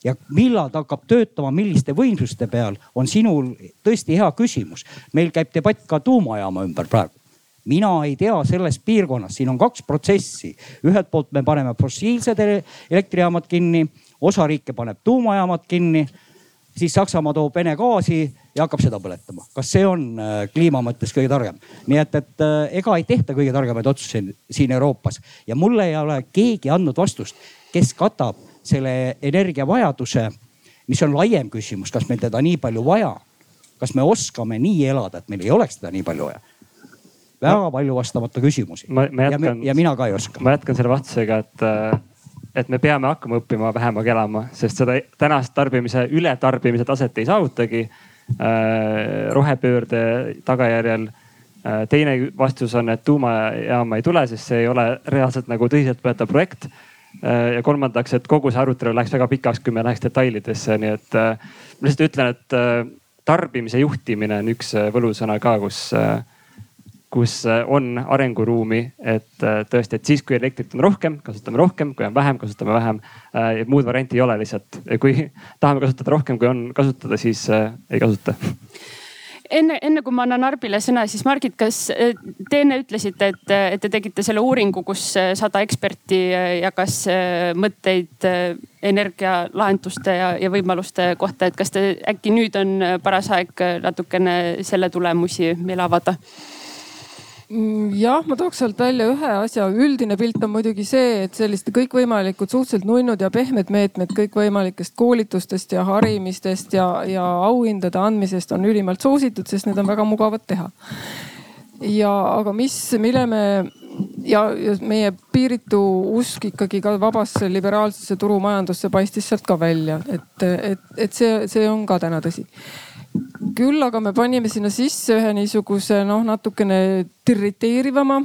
ja millal ta hakkab töötama, milliste võimsuste peal, on sinul tõesti hea küsimus. meil käib debatt ka tuumajaama ümber praegu mina ei tea selles piirkonnas, siin on kaks protsessi. ühelt poolt me paneme fossiilsed elektrijaamad kinni, osa riike paneb tuumajaamad kinni, siis Saksamaa toob Vene gaasi ja hakkab seda põletama. kas see on äh, kliima mõttes kõige targem? nii et, et äh, ega ei tehta kõige targemaid otsuseid siin Euroopas ja mulle ei ole keegi andnud vastust, kes katab selle energiavajaduse, mis on laiem küsimus, kas meil teda nii palju vaja, kas me oskame nii elada, et meil ei oleks teda nii palju vaja väga palju vastamata küsimusi. ja, ja mina ka ei oska. ma jätkan selle vastusega, et, et me peame hakkama õppima vähemaga elama, sest seda tänast tarbimise, ületarbimise taset ei saavutagi äh, rohepöörde tagajärjel äh,. teine vastus on, et tuumajaama ei tule, sest see ei ole reaalselt nagu tõsiseltvõetav projekt Äh, ja kolmandaks, et kogu see arutelu läheks väga pikaks, kui me läheks detailidesse, nii et äh, ma lihtsalt ütlen, et äh, tarbimise juhtimine on üks võlusõna ka, kus, kus on arenguruumi, et tõesti, et siis kui elektrit on rohkem, kasutame rohkem, kui on vähem, kasutame vähem. muud varianti ei ole lihtsalt, kui tahame kasutada rohkem, kui on kasutada, siis ei kasuta enne, enne kui ma annan Arbile sõna, siis Margit, kas eh, te enne ütlesite, et, et te tegite selle uuringu, kus eh, sada eksperti eh, jagas mõtteid energialahenduste ja, ja võimaluste kohta, et kas te äkki nüüd on paras aeg natukene selle tulemusi meile avada? Mm, jah, ma tooks sealt välja ühe asja. üldine pilt on muidugi see, et sellised kõikvõimalikud suhteliselt nunnud ja pehmed meetmed kõikvõimalikest koolitustest ja harimistest ja, ja auhindade andmisest on ülimalt soositud, sest need on väga mugavad teha. ja, aga mis, mille me ja, ja meie piiritu usk ikkagi ka vabasse liberaalsesse turumajandusse paistis sealt ka välja, et, et, et see, see on ka täna tõsi küll aga me panime sinna sisse ühe niisuguse noh, natukene irriteerivama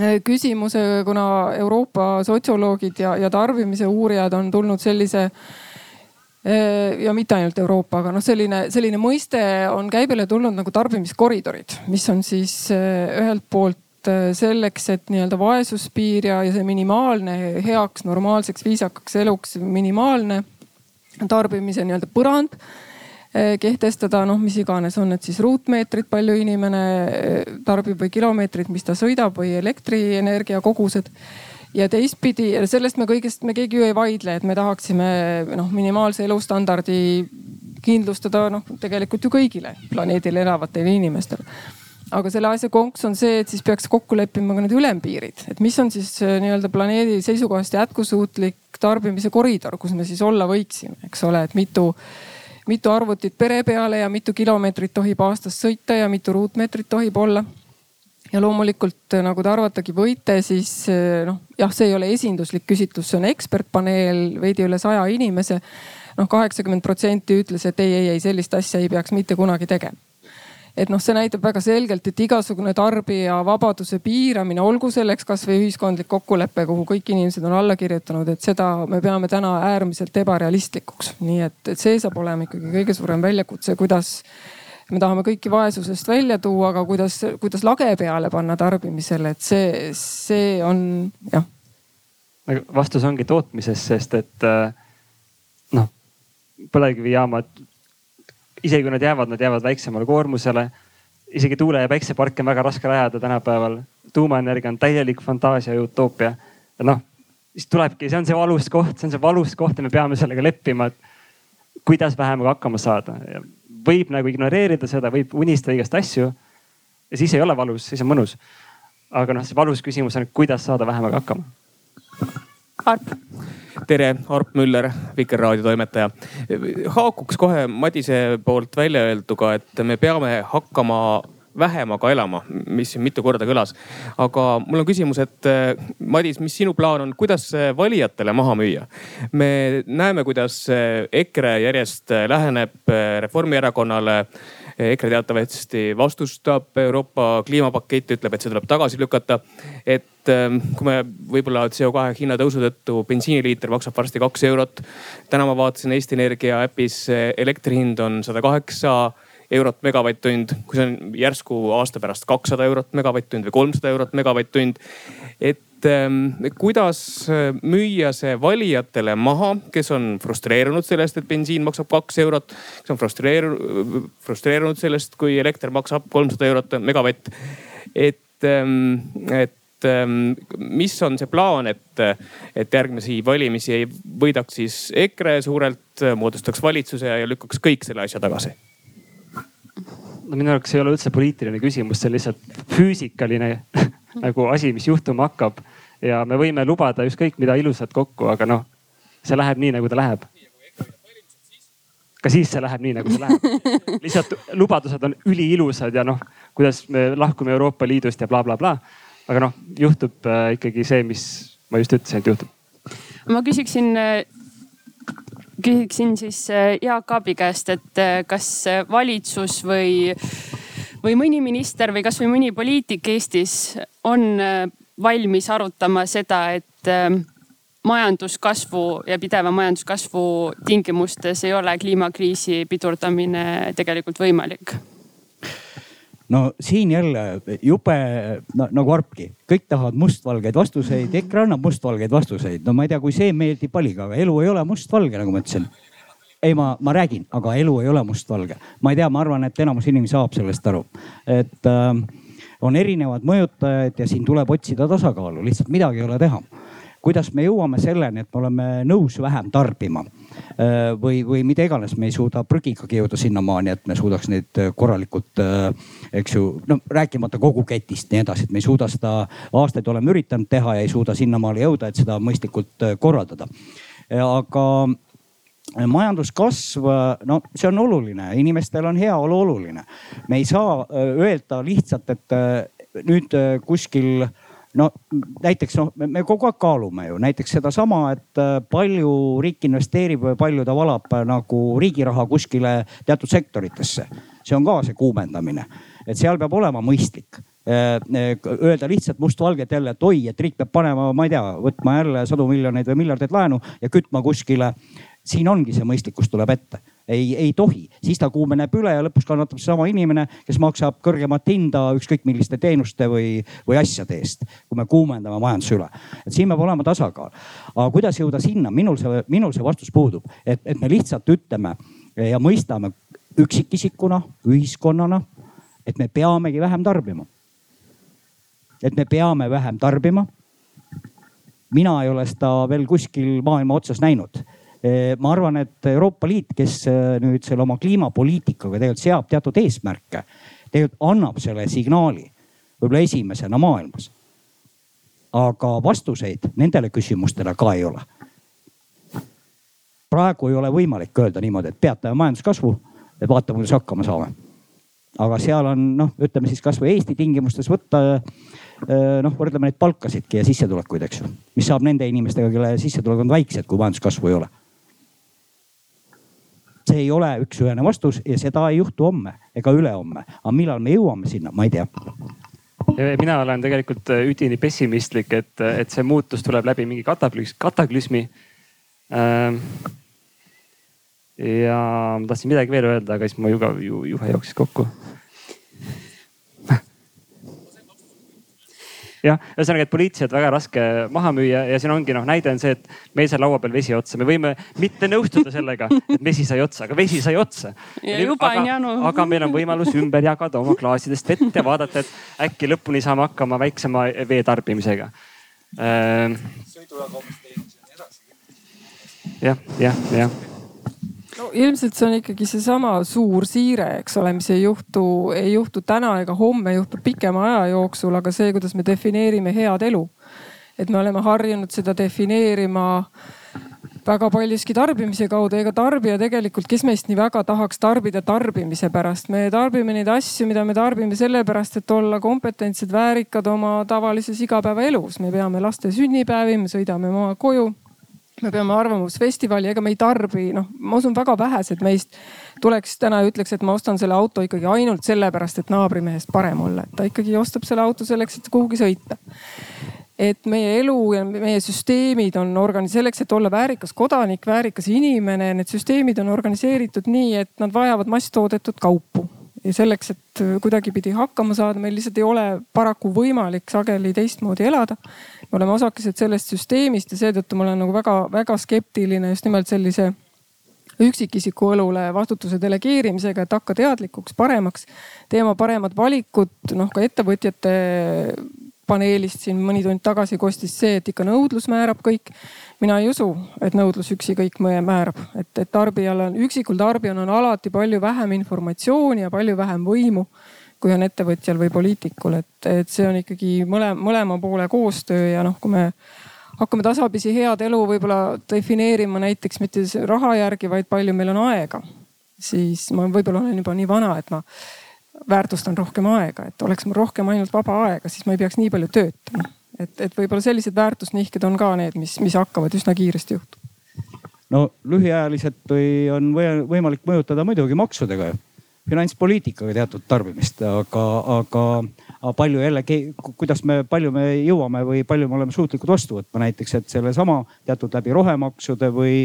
äh, küsimuse, kuna Euroopa sotsioloogid ja, ja tarbimise uurijad on tulnud sellise äh, ja mitte ainult Euroopa, aga noh, selline, selline mõiste on käibele tulnud nagu tarbimiskoridorid, mis on siis ühelt poolt selleks, et nii-öelda vaesuspiir ja, ja see minimaalne heaks, normaalseks, viisakaks eluks minimaalne tarbimise nii-öelda põrand kehtestada, noh, mis iganes, on need siis ruutmeetrid, palju inimene eh, tarbib või kilomeetrid, mis ta sõidab või elektrienergia kogused. ja teistpidi, sellest me kõigest, me keegi ju ei vaidle, et me tahaksime noh, minimaalse elustandardi kindlustada noh, tegelikult ju kõigile planeedil elavatele inimestele. Aga selle asja konks on see, et siis peaks kokku leppima ka need ülempiirid, et mis on siis eh, nii-öelda planeedi seisukohast jätkusuutlik tarbimise koridor, kus me siis olla võiksime, eks ole, et mitu, mitu arvutit pere peale ja mitu kilomeetrit tohib aastas sõita ja mitu ruutmeetrit tohib olla. ja loomulikult nagu te arvatagi võite, siis noh, jah, see ei ole esinduslik küsitlus, see on ekspertpaneel, veidi üle saja inimese noh, kaheksakümmend protsenti ütles, et ei, ei, ei sellist asja ei peaks mitte kunagi tegema et noh, see näitab väga selgelt, et igasugune tarbija vabaduse piiramine, olgu selleks kasvõi ühiskondlik kokkulepe, kuhu kõik inimesed on alla kirjutanud, et seda me peame täna äärmiselt ebarealistlikuks. nii et, et see saab olema ikkagi kõige suurem väljakutse, kuidas me tahame kõiki vaesusest välja tuua, aga kuidas, kuidas lage peale panna tarbimisele, et see, see on jah. vastus ongi tootmises, sest et äh, noh, põlevkivijaamad isegi kui nad jäävad, nad jäävad väiksemale koormusele. isegi tuule- ja päikseparke on väga raske rajada tänapäeval. tuumaenergia on täielik fantaasia ja utoopia. noh, siis tulebki, see on see valus koht, see on see valus koht ja me peame sellega leppima, et kuidas vähemaga hakkama saada. võib nagu ignoreerida seda, võib unistada igast asju. ja siis ei ole valus, siis on mõnus. aga noh, see valus küsimus on, kuidas saada vähemaga hakkama. Arp tere, Arp Müller, Vikerraadio toimetaja. haakuks kohe Madise poolt välja öelduga, et me peame hakkama vähemaga elama, mis siin mitu korda kõlas. aga mul on küsimus, et Madis, mis sinu plaan on, kuidas valijatele maha müüa? me näeme, kuidas EKRE järjest läheneb Reformierakonnale EKRE teatavasti vastustab Euroopa kliimapaketti, ütleb, et see tuleb tagasi lükata. et ähm, kui me võib-olla CO2 hinna tõusu tõttu bensiiniliiter maksab varsti kaks eurot. täna ma vaatasin Eesti Energia äpis elektri hind on sada kaheksa eurot megavatt-tund, kui see on järsku aasta pärast kakssada eurot megavatt-tund või kolmsada eurot megavatt-tund. et ähm, kuidas äh, müüa see valijatele maha, kes on frustreerunud sellest, et bensiin maksab kaks eurot. kes on frustreerunud, frustreerunud sellest, kui elekter maksab kolmsada eurot megavatt. et, ähm, et ähm, mis on see plaan, et, et järgmisi valimisi ei võidaks siis EKRE suurelt, moodustaks valitsuse ja lükkaks kõik selle asja tagasi no minu jaoks ei ole üldse poliitiline küsimus, see on lihtsalt füüsikaline nagu asi, mis juhtuma hakkab. ja me võime lubada ükskõik mida ilusat kokku, aga noh, see läheb nii, nagu ta läheb. ka siis see läheb nii, nagu see läheb. lihtsalt lubadused on üliilusad ja noh, kuidas me lahkume Euroopa Liidust ja blablabla bla, bla. aga noh, juhtub äh, ikkagi see, mis ma just ütlesin, et juhtub. ma küsiksin äh, küsiksin siis äh, Jaak Aabi käest, et äh, kas valitsus või, või mõni minister või kasvõi mõni poliitik Eestis on äh, valmis arutama seda, et majanduskasvu ja pideva majanduskasvu tingimustes ei ole kliimakriisi pidurdamine tegelikult võimalik no siin jälle jube no, nagu Arpki, kõik tahavad mustvalgeid vastuseid, EKRE annab mustvalgeid vastuseid. no ma ei tea, kui see meeldib valiga, aga elu ei ole mustvalge, nagu ma ütlesin. ei, ma, ma räägin, aga elu ei ole mustvalge. ma ei tea, ma arvan, et enamus inimesi saab sellest aru, et äh, on erinevad mõjutajad ja siin tuleb otsida tasakaalu, lihtsalt midagi ei ole teha kuidas me jõuame selleni, et me oleme nõus vähem tarbima äh, või, või mida iganes, me ei suuda prügigagi jõuda sinnamaani, et me suudaks neid äh, korralikult, äh, eks ju, no rääkimata kogu ketist nii edasi, et me ei suuda seda, aastaid oleme üritanud teha ja ei suuda sinnamaale jõuda, et seda mõistlikult korraldada. aga majanduskasv, no see on oluline, inimestel on heaolu oluline. me ei saa öelda lihtsalt, et nüüd kuskil no näiteks noh, me kogu aeg kaalume ju näiteks sedasama, et äh, palju riik investeerib või palju ta valab äh, nagu riigi raha kuskile teatud sektoritesse. see on ka see kuumendamine, et seal peab olema mõistlik äh, öelda lihtsalt mustvalgelt jälle, et oi, et riik peab panema, ma ei tea, võtma jälle sadu miljoneid või miljardeid laenu ja kütma kuskile. siin ongi see mõistlikkus tuleb ette ei, ei tohi, siis ta kuumeneb üle ja lõpuks kannatab seesama inimene, kes maksab kõrgemat hinda ükskõik milliste teenuste või, või asjade eest, kui me kuumendame majanduse üle. et siin peab olema tasakaal. aga kuidas jõuda sinna, minul see, minul see vastus puudub, et, et me lihtsalt ütleme ja mõistame üksikisikuna, ühiskonnana, et me peamegi vähem tarbima. et me peame vähem tarbima. mina ei ole seda veel kuskil maailma otsas näinud ma arvan, et Euroopa Liit, kes eh, nüüd selle oma kliimapoliitikaga tegelikult seab teatud eesmärke, tegelikult annab selle signaali võib-olla esimesena maailmas. aga vastuseid nendele küsimustele ka ei ole. praegu ei ole võimalik öelda niimoodi, et peatame majanduskasvu, et vaatame, kuidas hakkama saame. aga seal on noh, ütleme siis kasvõi Eesti tingimustes võtta eh, noh, võrdleme neid palkasidki ja sissetulekuid, eks ju. mis saab nende inimestega, kelle sissetulekud on väiksed, kui majanduskasvu ei ole see ei ole üks-ühene vastus ja seda ei juhtu homme ega ülehomme. aga millal me jõuame sinna, ma ei tea mina olen tegelikult äh, üdini pessimistlik, et, et see muutus tuleb läbi mingi kataklüsmi. Ähm, ja ma tahtsin midagi veel öelda, aga siis mu juhe, juhe jooksis kokku jah, ühesõnaga, et poliitiliselt väga raske maha müüa ja siin ongi noh, näide on see, et meil sai laua peal vesi otsa, me võime mitte nõustuda sellega, et vesi sai otsa, aga vesi sai otsa. juba on janu. aga meil on võimalus ümber jagada oma klaasidest vett ja vaadata, et äkki lõpuni saame hakkama väiksema vee tarbimisega. ja nii edasi. jah, jah, jah no ilmselt see on ikkagi seesama suur siire, eks ole, mis ei juhtu, ei juhtu täna ega homme, juhtub pikema aja jooksul, aga see, kuidas me defineerime head elu. et me oleme harjunud seda defineerima väga paljuski tarbimise kaudu, ega tarbija tegelikult, kes meist nii väga tahaks tarbida tarbimise pärast, me tarbime neid asju, mida me tarbime sellepärast, et olla kompetentsed, väärikad oma tavalises igapäevaelus. me peame laste sünnipäevi, me sõidame oma koju me peame arvamusfestivali, ega me ei tarbi, noh, ma usun, väga vähesed meist tuleks täna ja ütleks, et ma ostan selle auto ikkagi ainult sellepärast, et naabrimehest parem olla, et ta ikkagi ostab selle auto selleks, et kuhugi sõita. et meie elu ja meie süsteemid on organi-, selleks, et olla väärikas kodanik, väärikas inimene, need süsteemid on organiseeritud nii, et nad vajavad masstoodetud kaupu ja selleks, et kuidagipidi hakkama saada, meil lihtsalt ei ole paraku võimalik sageli teistmoodi elada me oleme osakesed sellest süsteemist ja seetõttu ma olen nagu väga-väga skeptiline just nimelt sellise üksikisiku õlule vastutuse delegeerimisega, et hakka teadlikuks, paremaks, tee oma paremad valikud, noh ka ettevõtjate paneelist siin mõni tund tagasi kostis see, et ikka nõudlus määrab kõik. mina ei usu, et nõudlus üksi kõik määrab, et, et tarbijal on, üksikul tarbijal on alati palju vähem informatsiooni ja palju vähem võimu kui on ettevõtjal või poliitikul, et, et see on ikkagi mõlema, mõlema poole koostöö ja noh, kui me hakkame tasapisi head elu võib-olla defineerima näiteks mitte raha järgi, vaid palju meil on aega. siis ma võib-olla olen juba nii vana, et ma väärtustan rohkem aega, et oleks mul rohkem ainult vaba aega, siis ma ei peaks nii palju töötama. et, et võib-olla sellised väärtusnihked on ka need, mis, mis hakkavad üsna kiiresti juhtuma. no lühiajaliselt või on võimalik mõjutada muidugi maksudega ju finantspoliitikaga teatud tarbimist, aga, aga palju jällegi, kuidas me, palju me jõuame või palju me oleme suutlikud vastu võtma näiteks, et sellesama teatud läbi rohemaksude või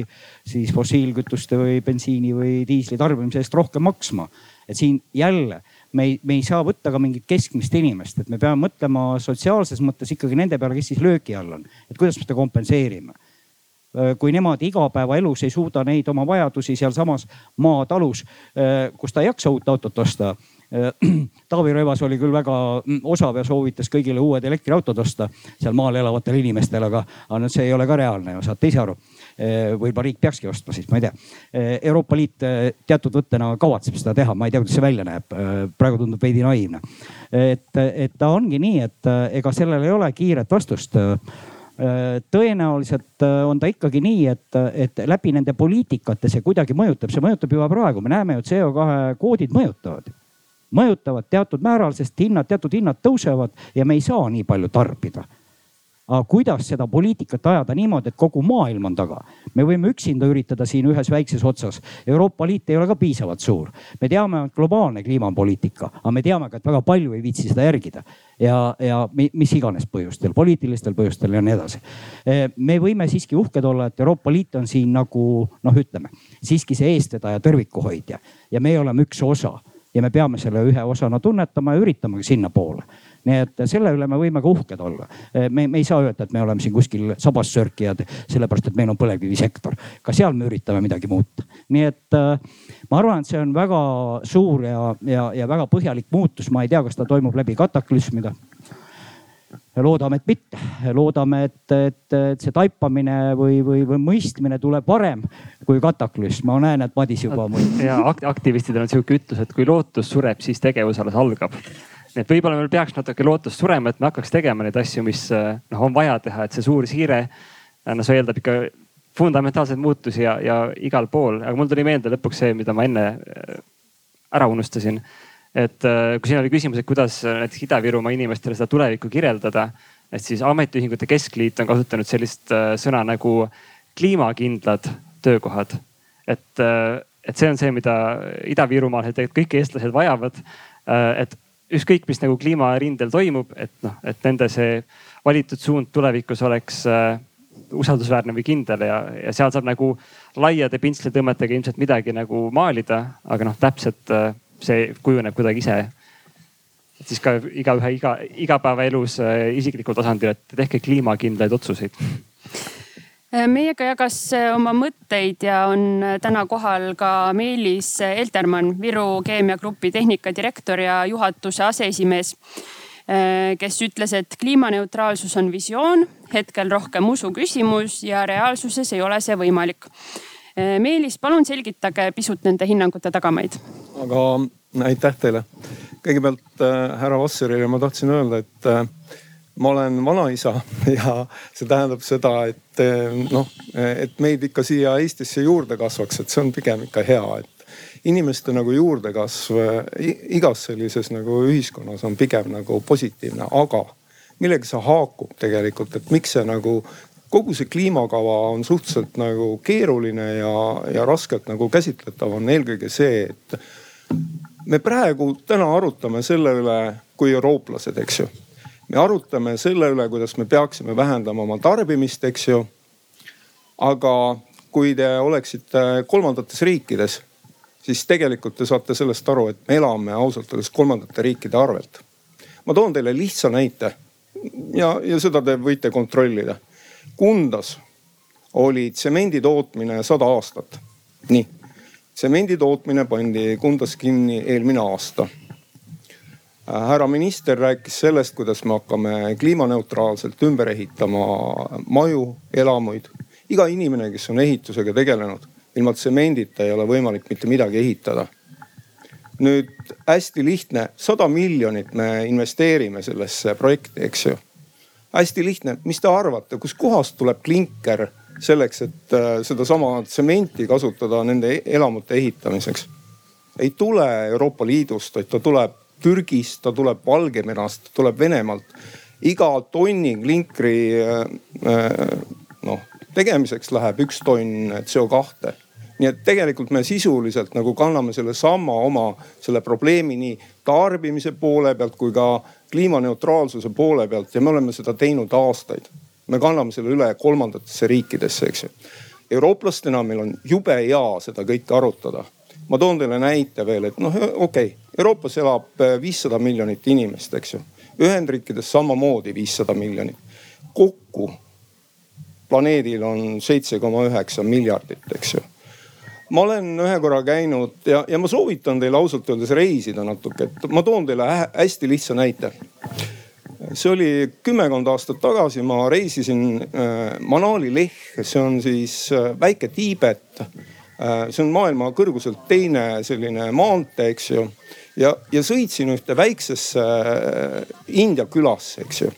siis fossiilkütuste või bensiini või diisli tarbimise eest rohkem maksma. et siin jälle me ei, me ei saa võtta ka mingit keskmist inimest, et me peame mõtlema sotsiaalses mõttes ikkagi nende peale, kes siis löögi all on, et kuidas me seda kompenseerime kui nemad igapäevaelus ei suuda neid oma vajadusi sealsamas maatalus, äh, kus ta ei jaksa uut autot osta. Äh, Taavi Rõivas oli küll väga mm, osav ja soovitas kõigile uued elektriautod osta seal maal elavatele inimestele, aga, aga see ei ole ka reaalne ju, saate ise aru. võib-olla riik peakski ostma siis, ma ei tea. Euroopa Liit teatud võttena kavatseb seda teha, ma ei tea, kuidas see välja näeb. praegu tundub veidi naiivne. et, et ta ongi nii, et ega sellel ei ole kiiret vastust Äh, tõenäoliselt äh, on ta ikkagi nii, et, et läbi nende poliitikate see kuidagi mõjutab, see mõjutab juba praegu, me näeme ju CO2 kvoodid mõjutavad. mõjutavad teatud määral, sest hinnad, teatud hinnad tõusevad ja me ei saa nii palju tarbida aga kuidas seda poliitikat ajada niimoodi, et kogu maailm on taga? me võime üksinda üritada siin ühes väikses otsas. Euroopa Liit ei ole ka piisavalt suur. me teame, et globaalne kliimapoliitika, aga me teame ka, et väga palju ei viitsi seda järgida ja, ja mis iganes põhjustel, poliitilistel põhjustel ja nii edasi. E, me võime siiski uhked olla, et Euroopa Liit on siin nagu noh, ütleme siiski see eestvedaja, tõrvikuhoidja ja meie oleme üks osa ja me peame selle ühe osana tunnetama ja üritamagi sinnapoole nii et selle üle me võime ka uhked olla. me, me ei saa öelda, et me oleme siin kuskil sabassörkijad, sellepärast et meil on põlevkivisektor. ka seal me üritame midagi muuta. nii et äh, ma arvan, et see on väga suur ja, ja, ja väga põhjalik muutus. ma ei tea, kas ta toimub läbi kataklüsmide loodame, et mitte, loodame, et, et, et see taipamine või, või, või mõistmine tuleb varem kui kataklüsm. ma näen, et Madis juba. ja aktivistidel on sihuke ütlus, et kui lootus sureb, siis tegevus alles algab nii et võib-olla meil peaks natuke lootust surema, et me hakkaks tegema neid asju, mis äh, noh, on vaja teha, et see suur siire, äh, no see eeldab ikka fundamentaalseid muutusi ja, ja igal pool, aga mul tuli meelde lõpuks see, mida ma enne äh, ära unustasin. et kui siin oli küsimus, et kuidas näiteks Ida-Virumaa inimestele seda tulevikku kirjeldada, et siis Ametiühingute Keskliit on kasutanud sellist sõna nagu kliimakindlad töökohad. et, et see on see, mida Ida-Virumaal tegelikult kõik eestlased vajavad. et ükskõik, mis nagu kliimarindel toimub, et noh, et nende see valitud suund tulevikus oleks äh, usaldusväärne või kindel ja, ja seal saab nagu laiade pintslitõmmetega ilmselt midagi nagu maalida, aga noh, täpselt äh, see kujuneb kuidagi ise. et siis ka igaühe iga, igapäevaelus äh, isiklikul tasandil, et tehke kliimakindlaid otsuseid meiega jagas äh, oma mõtteid ja on äh, täna kohal ka Meelis Eltermann, Viru Keemiagrupi tehnikadirektor ja juhatuse aseesimees, kes ütles, et kliimaneutraalsus on visioon, hetkel rohkem usu küsimus ja reaalsuses ei ole see võimalik. Meelis, palun selgitage pisut nende hinnangute tagamaid. aga aitäh teile. kõigepealt härra Vassarile ma tahtsin öelda, et ma olen vanaisa ja see tähendab seda, et eh, noh, et meid ikka siia Eestisse juurde kasvaks, et see on pigem ikka hea, et inimeste nagu juurdekasv igas sellises nagu ühiskonnas on pigem nagu positiivne, aga millega see haakub tegelikult, et miks see nagu kogu see kliimakava on suhteliselt nagu keeruline ja, ja raskelt nagu käsitletav, on eelkõige see, et me praegu täna arutame selle üle kui eurooplased, eks ju me arutame selle üle, kuidas me peaksime vähendama oma tarbimist, eks ju. aga kui te oleksite kolmandates riikides, siis tegelikult te saate sellest aru, et me elame ausalt öeldes kolmandate riikide arvelt. ma toon teile lihtsa näite ja, ja seda te võite kontrollida. Kundas oli tsemendi tootmine sada aastat. nii, tsemendi tootmine pandi Kundas kinni eelmine aasta härra minister rääkis sellest, kuidas me hakkame kliimaneutraalselt ümber ehitama maju, elamuid. iga inimene, kes on ehitusega tegelenud, ilma tsemendita ei ole võimalik mitte midagi ehitada. nüüd hästi lihtne, sada miljonit me investeerime sellesse projekti, eks ju. hästi lihtne, mis te arvate, kuskohast tuleb klinker selleks, et äh, sedasama tsementi kasutada nende elamute ehitamiseks? ei tule Euroopa Liidust, vaid ta tuleb Türgist, ta tuleb Valgevenest, tuleb Venemaalt. iga tonni klinkri äh, äh, noh tegemiseks läheb üks tonn CO2 nii et tegelikult me sisuliselt nagu kanname sellesama oma selle probleemi nii tarbimise poole pealt kui ka kliimaneutraalsuse poole pealt ja me oleme seda teinud aastaid. me kanname selle üle kolmandatesse riikidesse, eks ju. eurooplastena meil on jube hea seda kõike arutada. Ma toon teile näite veel, et noh, okei okay Euroopas elab äh, viissada miljonit inimest, eks ju. Ühendriikides samamoodi viissada miljonit. kokku planeedil on seitse koma üheksa miljardit, eks ju. ma olen ühe korra käinud ja, ja ma soovitan teile ausalt öeldes reisida natuke, et ma toon teile hästi lihtsa näite. see oli kümmekond aastat tagasi, ma reisisin äh, Manali Leh, see on siis äh, väike Tiibet. See on maailma kõrguselt teine selline maantee, eks ju ja, ja sõitsin ühte väiksesse äh, India külasse, eks ju.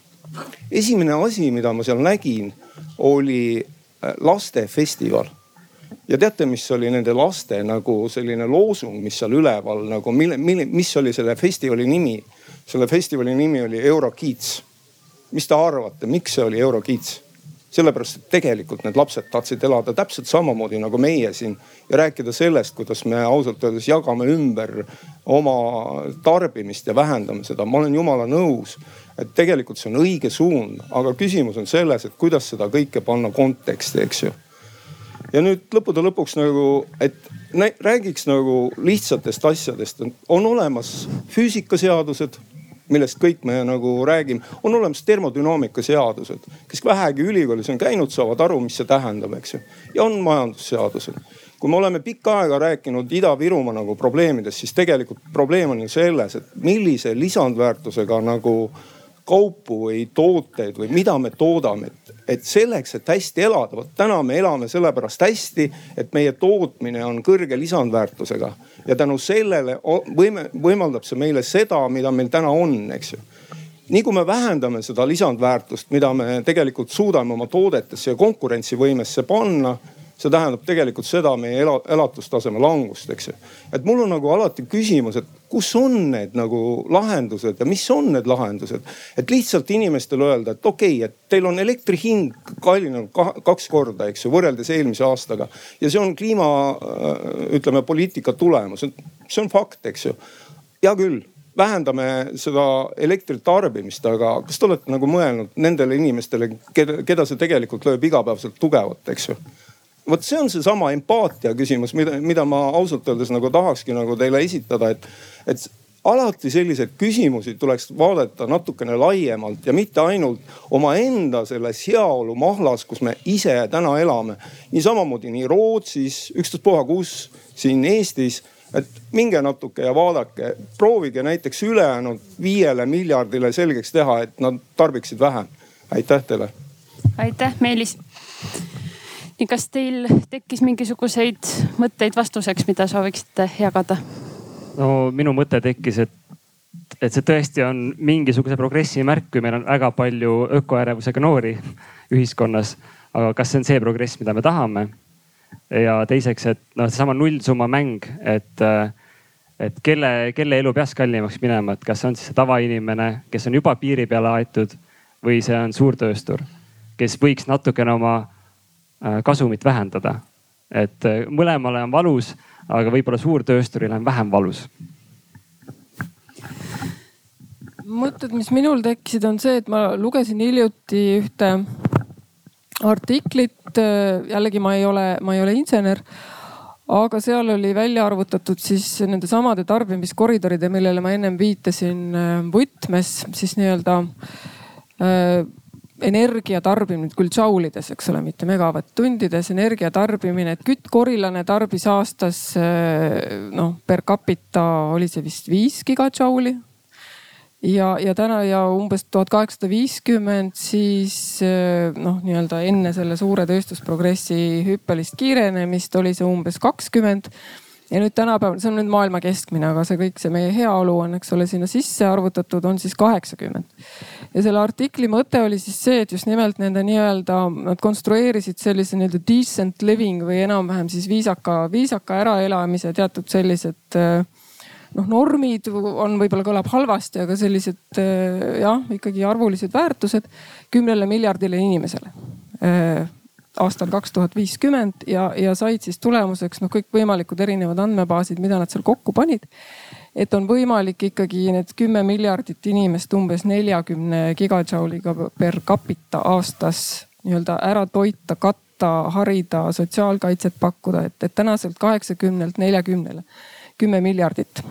esimene asi, mida ma seal nägin, oli äh, lastefestival. ja teate, mis oli nende laste nagu selline loosung, mis seal üleval nagu, mille, mille, mis oli selle festivali nimi? selle festivali nimi oli Eurokids. mis te arvate, miks see oli eurokits? Sellepärast, et tegelikult need lapsed tahtsid elada täpselt samamoodi nagu meie siin ja rääkida sellest, kuidas me ausalt öeldes jagame ümber oma tarbimist ja vähendame seda. ma olen jumala nõus, et tegelikult see on õige suund, aga küsimus on selles, et kuidas seda kõike panna konteksti, eks ju ja nüüd lõppude lõpuks nagu, et räägiks nagu lihtsatest asjadest, on olemas füüsikaseadused millest kõik me nagu räägime, on olemas termodünaamika seadused. kes vähegi ülikoolis on käinud, saavad aru, mis see tähendab, eks ju. ja on majandusseadused. kui me oleme pikka aega rääkinud Ida-Virumaa nagu probleemidest, siis tegelikult probleem on ju selles, et millise lisandväärtusega nagu kaupu või tooteid või mida me toodame, et, et selleks, et hästi elada, vot täna me elame sellepärast hästi, et meie tootmine on kõrge lisandväärtusega ja tänu sellele võime, võimaldab see meile seda, mida meil täna on, eks ju nii kui me vähendame seda lisandväärtust, mida me tegelikult suudame oma toodetesse ja konkurentsivõimesse panna see tähendab tegelikult seda meie ela, elatustaseme langust, eks ju. et mul on nagu alati küsimus, et kus on need nagu lahendused ja mis on need lahendused. et lihtsalt inimestele öelda, et okei okay,, et teil on elektri hind kallinenud kaks korda, eks ju, võrreldes eelmise aastaga. ja see on kliima, äh, ütleme poliitika tulemus, see on fakt, eks ju. hea küll vähendame seda elektri tarbimist, aga kas te olete nagu mõelnud nendele inimestele, keda, keda see tegelikult lööb igapäevaselt tugevalt, eks ju vot see on seesama empaatia küsimus, mida, mida ma ausalt öeldes nagu tahakski nagu teile esitada, et, et alati selliseid küsimusi tuleks vaadata natukene laiemalt ja mitte ainult omaenda selles heaolu mahlas, kus me ise täna elame. niisamamoodi nii Rootsis, ükstaspuha kus, siin Eestis et minge natuke ja vaadake, proovige näiteks ülejäänud viiele miljardile selgeks teha, et nad tarbiksid vähem. aitäh teile. aitäh, Meelis nii, kas teil tekkis mingisuguseid mõtteid vastuseks, mida sooviksite jagada? no minu mõte tekkis, et, et see tõesti on mingisuguse progressi märk, kui meil on väga palju ökoärevusega noori ühiskonnas. aga kas see on see progress, mida me tahame? ja teiseks, et noh, seesama nullsumma mäng, et, et kelle, kelle elu peaks kallimaks minema, et kas see on siis see tavainimene, kes on juba piiri peale aetud või see on suurtööstur, kes võiks natukene oma kasumit vähendada. et äh, mõlemale on valus, aga võib-olla suurtöösturile on vähem valus. mõtted, mis minul tekkisid, on see, et ma lugesin hiljuti ühte artiklit. Äh, jällegi ma ei ole, ma ei ole insener aga seal oli välja arvutatud siis nende samade tarbimiskoridoride, millele ma ennem viitasin võtmes siis nii-öelda energia tarbimine, küll džaulides, eks ole, mitte megavatt-tundides, energia tarbimine, et küttkorilane tarbis aastas noh per capita oli see vist viis gigadžauli. ja, ja täna ja umbes tuhat kaheksasada viiskümmend siis noh, nii-öelda enne selle suure tööstusprogressi hüppelist kiirenemist oli see umbes kakskümmend ja nüüd tänapäeval, see on nüüd maailma keskmine, aga see kõik, see meie heaolu on, eks ole, sinna sisse arvutatud, on siis kaheksakümmend. Ja selle artikli mõte oli siis see, et just nimelt nende nii-öelda, nad konstrueerisid sellise nii-öelda decent living või enam-vähem siis viisaka, viisaka äraelamise teatud sellised noh, normid on, võib-olla kõlab halvasti, aga sellised jah, ikkagi arvulised väärtused kümnele miljardile inimesele aastal kaks tuhat viiskümmend ja, ja said siis tulemuseks noh, kõikvõimalikud erinevad andmebaasid, mida nad seal kokku panid. Et on võimalik ikkagi need kümme miljardit inimest umbes neljakümne gigadžauliga per capita aastas nii-öelda ära toita, katta, harida, sotsiaalkaitset pakkuda, et, et tänaselt kaheksakümnelt neljakümnele, kümme miljardit.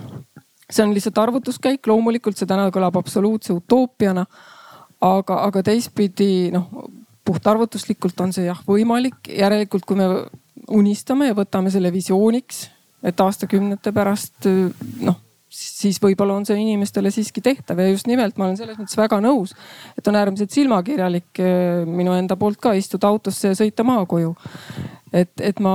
see on lihtsalt arvutuskäik, loomulikult see täna kõlab absoluutse utoopiana aga, aga teistpidi noh, puhtarvutuslikult on see jah võimalik, järelikult kui me unistame ja võtame selle visiooniks, et aastakümnete pärast noh, siis võib-olla on see inimestele siiski tehtav ja just nimelt ma olen selles mõttes väga nõus, et on äärmiselt silmakirjalik eh, minu enda poolt ka istuda autosse ja sõita maakoju. et, et ma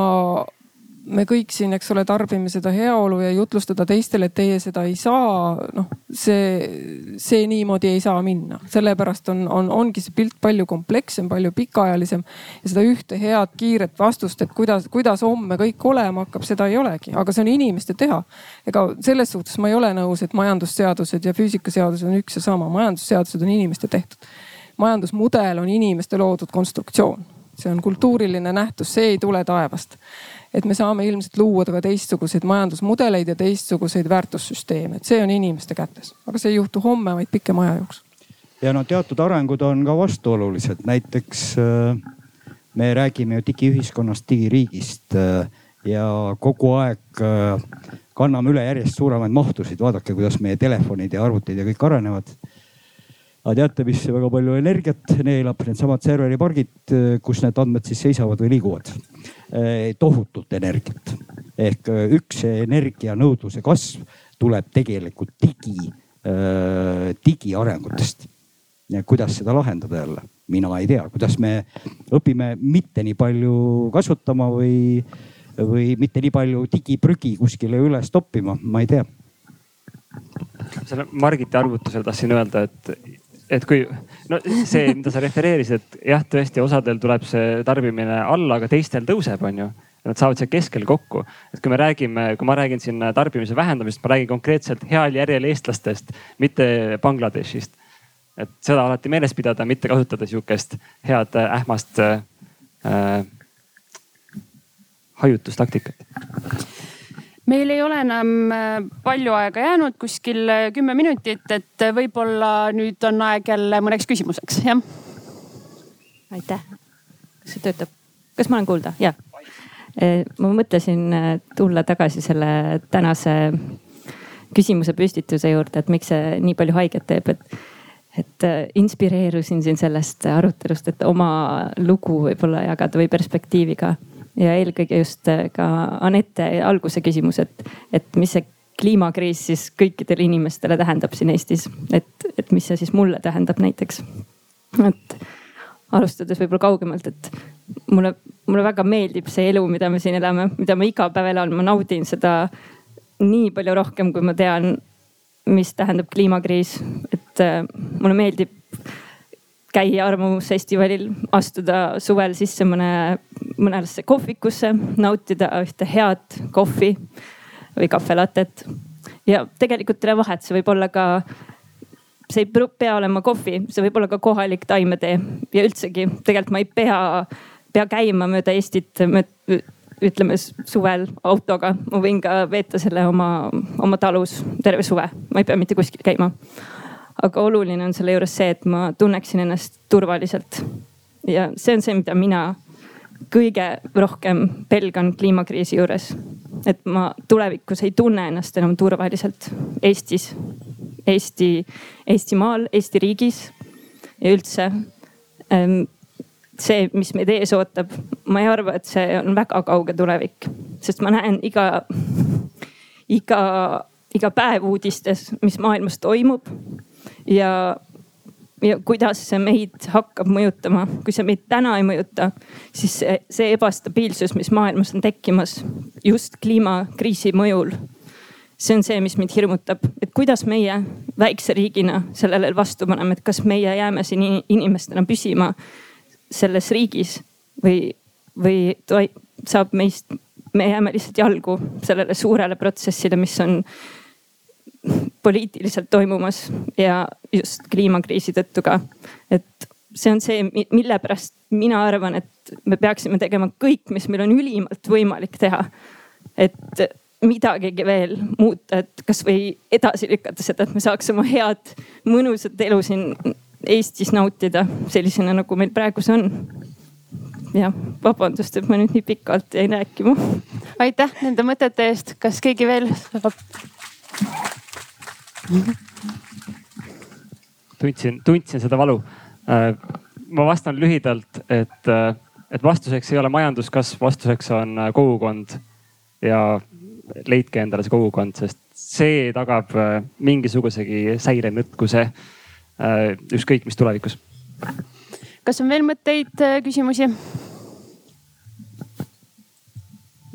me kõik siin, eks ole, tarbime seda heaolu ja jutlustada teistele, et teie seda ei saa. noh, see, see niimoodi ei saa minna, sellepärast on, on, ongi see pilt palju komplekssem, palju pikaajalisem. ja seda ühte head kiiret vastust, et kuidas, kuidas homme kõik olema hakkab, seda ei olegi, aga see on inimeste teha. ega selles suhtes ma ei ole nõus, et majandusseadused ja füüsikaseadused on üks ja sama, majandusseadused on inimeste tehtud majandusmudel on inimeste loodud konstruktsioon. see on kultuuriline nähtus, see ei tule taevast. Et me saame ilmselt luua ka teistsuguseid majandusmudeleid ja teistsuguseid väärtussüsteeme, et see on inimeste kätes, aga see ei juhtu homme, vaid pikema aja jooksul. ja no teatud arengud on ka vastuolulised, näiteks äh, me räägime ju digiühiskonnast, digiriigist äh, ja kogu aeg äh, kanname üle järjest suuremaid mahtusid, vaadake, kuidas meie telefonid ja arvutid ja kõik arenevad. Aga teate, mis väga palju energiat neelab, needsamad serveripargid, kus need andmed siis seisavad või liiguvad. Eh, tohutut energiat ehk eh, üks energianõudluse kasv tuleb tegelikult digi, eh, digiarengutest. kuidas seda lahendada jälle, mina ei tea, kuidas me õpime mitte nii palju kasutama või või mitte nii palju digiprügi kuskile üles toppima, ma ei tea. selle Margiti arvutusele tahtsin öelda, et, et kui no see, mida sa refereerisid, et jah, tõesti osadel tuleb see tarbimine alla, aga teistel tõuseb, on ju nad saavad seal keskel kokku. et kui me räägime, kui ma räägin siin tarbimise vähendamist, ma räägin konkreetselt heal järjel eestlastest, mitte Bangladeshist. et seda alati meeles pidada, mitte kasutada sihukest head ähmast äh, hajutustaktikat? Meil ei ole enam äh, palju aega jäänud, kuskil äh, kümme minutit, et äh, võib-olla nüüd on aeg jälle mõneks küsimuseks, jah. aitäh. kas see töötab? kas ma olen kuulda? jah. ma mõtlesin tulla tagasi selle tänase küsimuse püstituse juurde, et miks see nii palju haiget teeb, et et inspireerusin siin sellest arutelust, et oma lugu võib-olla jagada või perspektiivi ka ja eelkõige just äh, ka Anette alguse küsimus, et, et mis see kliimakriis siis kõikidele inimestele tähendab siin Eestis, et, et mis see siis mulle tähendab näiteks. et alustades võib-olla kaugemalt, et mulle, mulle väga meeldib see elu, mida me siin elame, mida ma iga päev elan, ma naudin seda nii palju rohkem, kui ma tean, mis tähendab kliimakriis. et äh, mulle meeldib käia Arvamusfestivalil, astuda suvel sisse mõne, mõnesse kohvikusse, nautida ühte head kohvi või kahvelatet. ja tegelikult ei ole vahet, see võib olla ka, see ei pea olema kohvi, see võib olla ka kohalik taimetee. Ja üldsegi tegelikult ma ei pea, pea käima mööda Eestit ütleme suvel autoga, ma võin ka veeta selle oma, oma talus terve suve, ma ei pea mitte kuskil käima aga oluline on selle juures see, et ma tunneksin ennast turvaliselt. ja see on see, mida mina kõige rohkem pelgan kliimakriisi juures. et ma tulevikus ei tunne ennast enam turvaliselt Eestis, Eesti, Eestimaal, Eesti riigis ja üldse ehm, see, mis meid ees ootab, ma ei arva, et see on väga kauge tulevik, sest ma näen iga, iga, iga päev uudistes, mis maailmas toimub ja, ja kuidas see meid hakkab mõjutama. kui see meid täna ei mõjuta, siis see, see ebastabiilsus, mis maailmas on tekkimas just kliimakriisi mõjul. see on see, mis mind hirmutab, et kuidas meie väikse riigina sellele vastu paneme, et kas meie jääme siin inimestena püsima selles riigis või, või saab meist, me jääme lihtsalt jalgu sellele suurele protsessile, mis on poliitiliselt toimumas ja just kliimakriisi tõttu ka. et see on see, mille pärast mina arvan, et me peaksime tegema kõik, mis meil on ülimalt võimalik teha. et midagigi veel muuta, et kasvõi edasi lükata seda, et me saaks oma head mõnusat elu siin Eestis nautida sellisena, nagu meil praegu see on jah, vabandust, et ma nüüd nii pikalt jäin rääkima. aitäh nende mõtete eest, kas keegi veel saab? Tundsin, tundsin seda valu. Äh, ma vastan lühidalt, et, äh, et vastuseks ei ole majanduskasv, vastuseks on äh, kogukond ja leidke endale see kogukond, sest see tagab mingisugusegi säilenõtkuse ükskõik mis tulevikus. kas on veel mõtteid, küsimusi?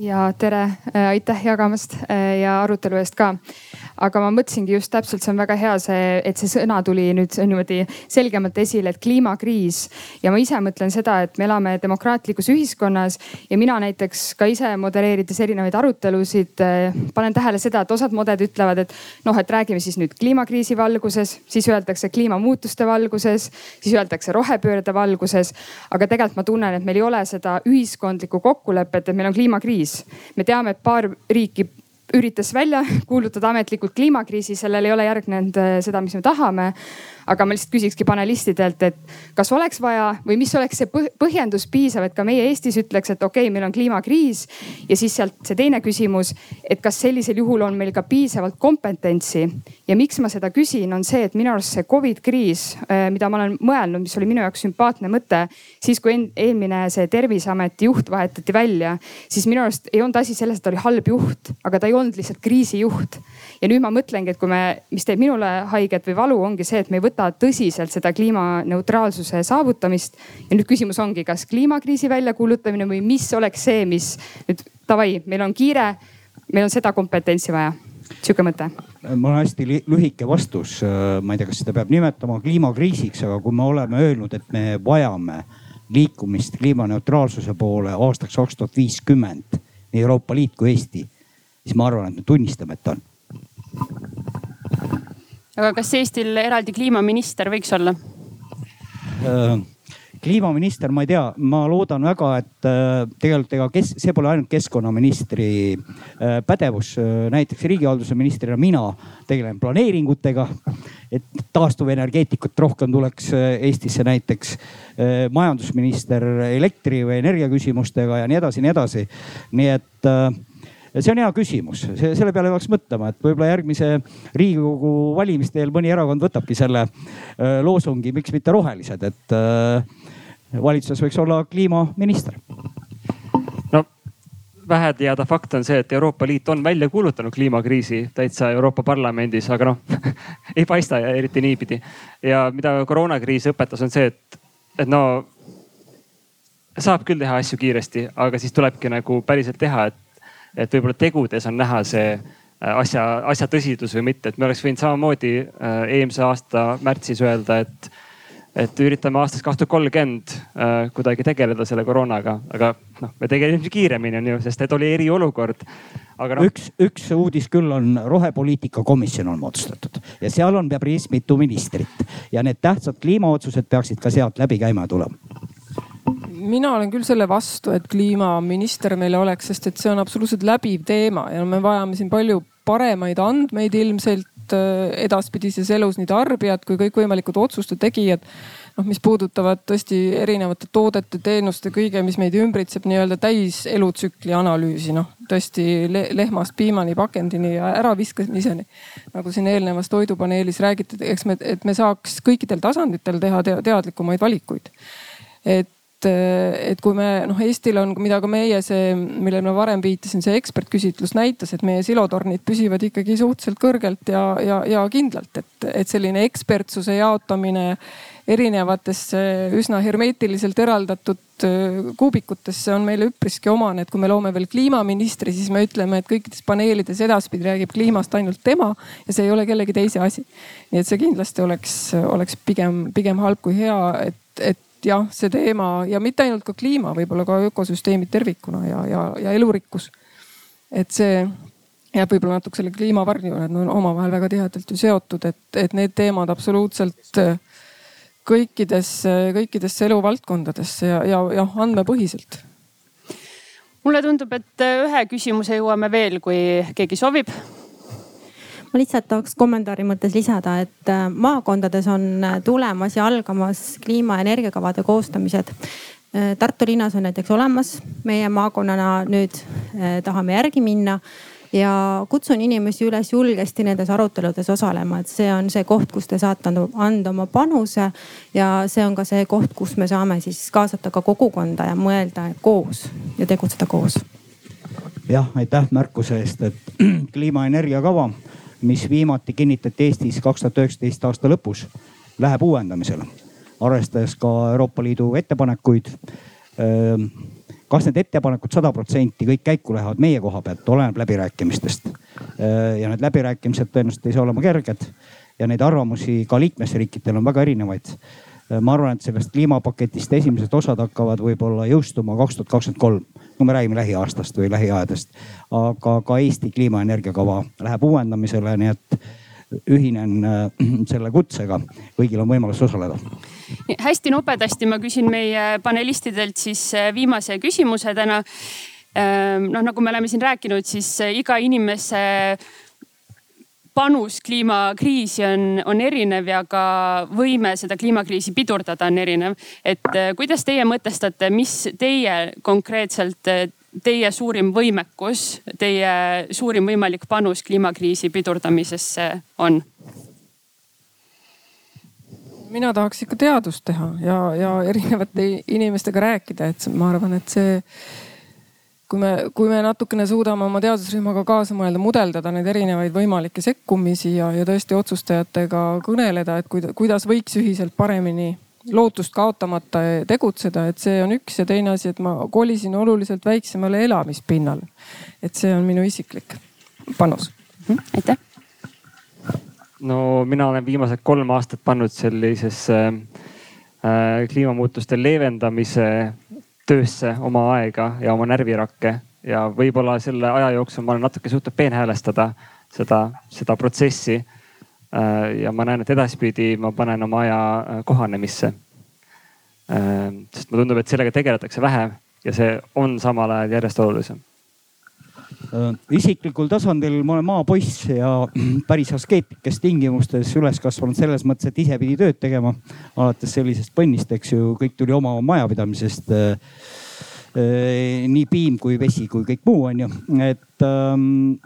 Ja tere, aitäh jagamast ja arutelu eest ka aga ma mõtlesingi just täpselt, see on väga hea see, et see sõna tuli nüüd niimoodi selgemalt esile, et kliimakriis. ja ma ise mõtlen seda, et me elame demokraatlikus ühiskonnas ja mina näiteks ka ise modereerides erinevaid arutelusid eh, panen tähele seda, et osad moded ütlevad, et noh, et räägime siis nüüd kliimakriisi valguses, siis öeldakse kliimamuutuste valguses, siis öeldakse rohepöörde valguses. aga tegelikult ma tunnen, et meil ei ole seda ühiskondlikku kokkulepet, et meil on kliimakriis. Me teame, et paar riiki üritas välja kuulutada ametlikult kliimakriisi, sellele ei ole järgnenud äh, seda, mis me tahame aga ma lihtsalt küsikski panelistidelt, et kas oleks vaja või mis oleks see põhjendus piisav, et ka meie Eestis ütleks, et okei okay,, meil on kliimakriis. ja siis sealt see teine küsimus, et kas sellisel juhul on meil ka piisavalt kompetentsi. Ja miks ma seda küsin, on see, et minu arust see Covid kriis, äh, mida ma olen mõelnud, mis oli minu jaoks sümpaatne mõte, siis kui eelmine see terviseameti juht vahetati välja, siis minu arust ei olnud asi selles, et ta oli halb juht, aga ta ei olnud lihtsalt kriisijuht. ja nüüd ma mõtlengi, et kui me, mis teeb minule haiget või valu, ongi see, et me ei võta tõsiselt seda kliimaneutraalsuse saavutamist. ja nüüd küsimus ongi, kas kliimakriisi väljakuulutamine või mis oleks see, mis nüüd davai, meil on kiire, meil on seda kompetentsi vaja sihuke mõte? mul on hästi lühike vastus. ma ei tea, kas seda peab nimetama kliimakriisiks, aga kui me oleme öelnud, et me vajame liikumist kliimaneutraalsuse poole aastaks kaks tuhat viiskümmend, nii Euroopa Liit kui Eesti, siis ma arvan, et me tunnistame, et on aga kas Eestil eraldi kliimaminister võiks olla? Äh, kliimaminister, ma ei tea, ma loodan väga, et äh, tegelikult ega kes, see pole ainult keskkonnaministri äh, pädevus. näiteks riigihalduse ministrina mina tegelen planeeringutega, et taastuvenergeetikut rohkem tuleks Eestisse näiteks. majandusminister elektri või energia küsimustega ja nii edasi, nii edasi. nii et ja see on hea küsimus, selle peale peaks mõtlema, et võib-olla järgmise riigikogu valimiste eel mõni erakond võtabki selle äh, loosungi, miks mitte rohelised, et äh, valitsuses võiks olla kliimaminister no vähe teada fakt on see, et Euroopa Liit on välja kuulutanud kliimakriisi täitsa Euroopa Parlamendis, aga noh ei paista eriti niipidi. ja mida koroonakriis õpetas, on see, et, et no saab küll teha asju kiiresti, aga siis tulebki nagu päriselt teha, et et võib-olla tegudes on näha see äh, asja, asja tõsidus või mitte, et me oleks võinud samamoodi äh, eelmise aasta märtsis öelda, et, et üritame aastast kaks tuhat kolmkümmend äh, kuidagi tegeleda selle koroonaga, aga noh, me tegelesime kiiremini on ju, sest et oli eriolukord. aga noh. üks, üks uudis küll on, rohepoliitika komisjon on moodustatud ja seal on päris mitu ministrit ja need tähtsad kliimaotsused peaksid ka sealt läbi käima ja tulema mina olen küll selle vastu, et kliimaminister meil oleks, sest et see on absoluutselt läbiv teema ja me vajame siin palju paremaid andmeid ilmselt äh, edaspidises elus, nii tarbijad kui kõikvõimalikud otsuste tegijad noh, mis puudutavad tõesti erinevate toodete, teenuste, kõige, mis meid ümbritseb, nii-öelda täiselutsükli analüüsi, noh tõesti le lehmast piimani, pakendini ja äraviskamiseni. nagu siin eelnevas toidupaneelis räägiti, eks me, et me saaks kõikidel tasanditel teha teadlikumaid valikuid. et et, et kui me noh, Eestil on, mida ka meie see, millele ma varem viitasin, see ekspertküsitlus näitas, et meie silotornid püsivad ikkagi suhteliselt kõrgelt ja, ja, ja kindlalt, et, et selline ekspertsuse jaotamine erinevatesse üsna hermeetiliselt eraldatud äh, kuubikutesse on meile üpriski omane, et kui me loome veel kliimaministri, siis me ütleme, et kõikides paneelides edaspidi räägib kliimast ainult tema ja see ei ole kellegi teise asi. nii et see kindlasti oleks, oleks pigem, pigem halb kui hea, et, et jah, see teema ja mitte ainult ka kliima, võib-olla ka ökosüsteemid tervikuna ja, ja, ja elurikkus. et see jääb võib-olla natuke selle kliimavarju, need on omavahel väga tihedalt ju seotud, et, et need teemad absoluutselt kõikidesse, kõikidesse eluvaldkondadesse ja, ja, ja andmepõhiselt. mulle tundub, et ühe küsimuse jõuame veel, kui keegi soovib ma lihtsalt tahaks kommentaari mõttes lisada, et äh, maakondades on äh, tulemas ja algamas kliima ja energiakavade koostamised. Äh, Tartu linnas on näiteks olemas, meie maakonnana nüüd tahame järgi minna ja kutsun inimesi üles julgesti nendes aruteludes osalema, et see on see koht, kus te saate anda oma panuse. ja see on ka see koht, kus me saame siis kaasata ka kogukonda ja mõelda koos ja tegutseda koos. jah, aitäh märkuse eest, et kliimaenergia kava mis viimati kinnitati Eestis kaks tuhat üheksateist aasta lõpus, läheb uuendamisele. arvestades ka Euroopa Liidu ettepanekuid. kas need ettepanekud sada protsenti kõik käiku lähevad meie koha pealt, oleneb läbirääkimistest. ja need läbirääkimised tõenäoliselt ei saa olema kerged ja neid arvamusi ka liikmesriikidel on väga erinevaid. ma arvan, et sellest kliimapaketist esimesed osad hakkavad võib-olla jõustuma kaks tuhat kakskümmend kolm, kui me räägime lähiaastast või lähiaegadest. aga ka Eesti kliimaenergiakava läheb uuendamisele, nii et ühinen selle kutsega, kõigil on võimalus osaleda. hästi nobedasti ma küsin meie panelistidelt siis viimase küsimuse täna Ehm, noh, nagu me oleme siin rääkinud, siis iga inimese panus kliimakriisi on, on erinev ja ka võime seda kliimakriisi pidurdada on erinev. et eh, kuidas teie mõtestate, mis teie konkreetselt, eh, teie suurim võimekus, teie suurim võimalik panus kliimakriisi pidurdamisesse on? mina tahaks ikka teadust teha ja, ja erinevate inimestega rääkida, et ma arvan, et see kui me, kui me natukene suudame oma teadusrühmaga kaasa mõelda, mudeldada neid erinevaid võimalikke sekkumisi ja, ja tõesti otsustajatega kõneleda, et kuidas võiks ühiselt paremini lootust kaotamata tegutseda, et see on üks ja teine asi, et ma kolisin oluliselt väiksemale elamispinnale. et see on minu isiklik panus. Mhm, aitäh. no mina olen viimased kolm aastat pannud sellisesse äh, kliimamuutuste leevendamise töösse oma aega ja oma närvirakke ja võib-olla selle aja jooksul ma olen natuke suutnud peenhäälestada seda, seda protsessi. Äh, ja ma näen, et edaspidi ma panen oma aja äh, kohanemisse. Äh, sest mulle tundub, et sellega tegeletakse vähem ja see on samal ajal järjest olulisem isiklikul tasandil ma olen maapoiss ja päris askeetlikes tingimustes üles kasvanud selles mõttes, et ise pidi tööd tegema. alates sellisest põnnist, eks ju, kõik tuli oma majapidamisest. nii piim kui vesi kui kõik muu on ju, et ähm,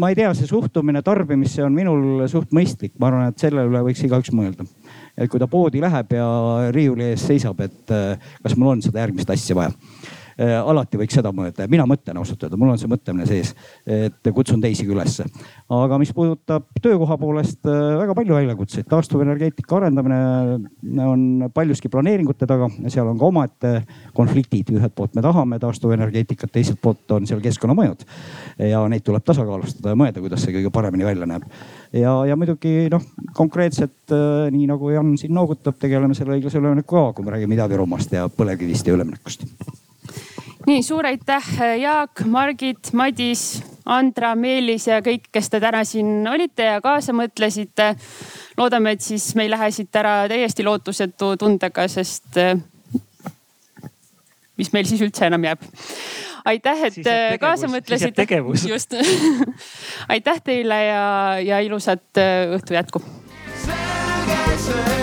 ma ei tea, see suhtumine tarbimisse on minul suht mõistlik, ma arvan, et selle üle võiks igaüks mõelda. et kui ta poodi läheb ja riiuli ees seisab, et kas mul on seda järgmist asja vaja Äh, alati võiks seda mõelda ja mina mõtlen ausalt öelda, mul on see mõtlemine sees, et kutsun teisigi ülesse. aga mis puudutab töökoha poolest, äh, väga palju väljakutseid, taastuvenergeetika arendamine on paljuski planeeringute taga seal on ka omaette konfliktid. ühelt poolt me tahame taastuvenergeetikat, teiselt poolt on seal keskkonnamõjud ja neid tuleb tasakaalustada ja mõelda, kuidas see kõige paremini välja näeb. ja, ja muidugi noh, konkreetselt nii nagu Jan siin noogutab, tegeleme selle õiglase ülemineku kavaga, kui me räägime Ida-Virumaast ja põlevkivist ja üleminekust nii suur aitäh, Jaak, Margit, Madis, Andra, Meelis ja kõik, kes te täna siin olite ja kaasa mõtlesite. loodame, et siis me ei lähe siit ära täiesti lootusetu tundega, sest eh, mis meil siis üldse enam jääb. aitäh, et tegevus, kaasa mõtlesite. just aitäh teile ja, ja ilusat eh, õhtu jätku. selge see,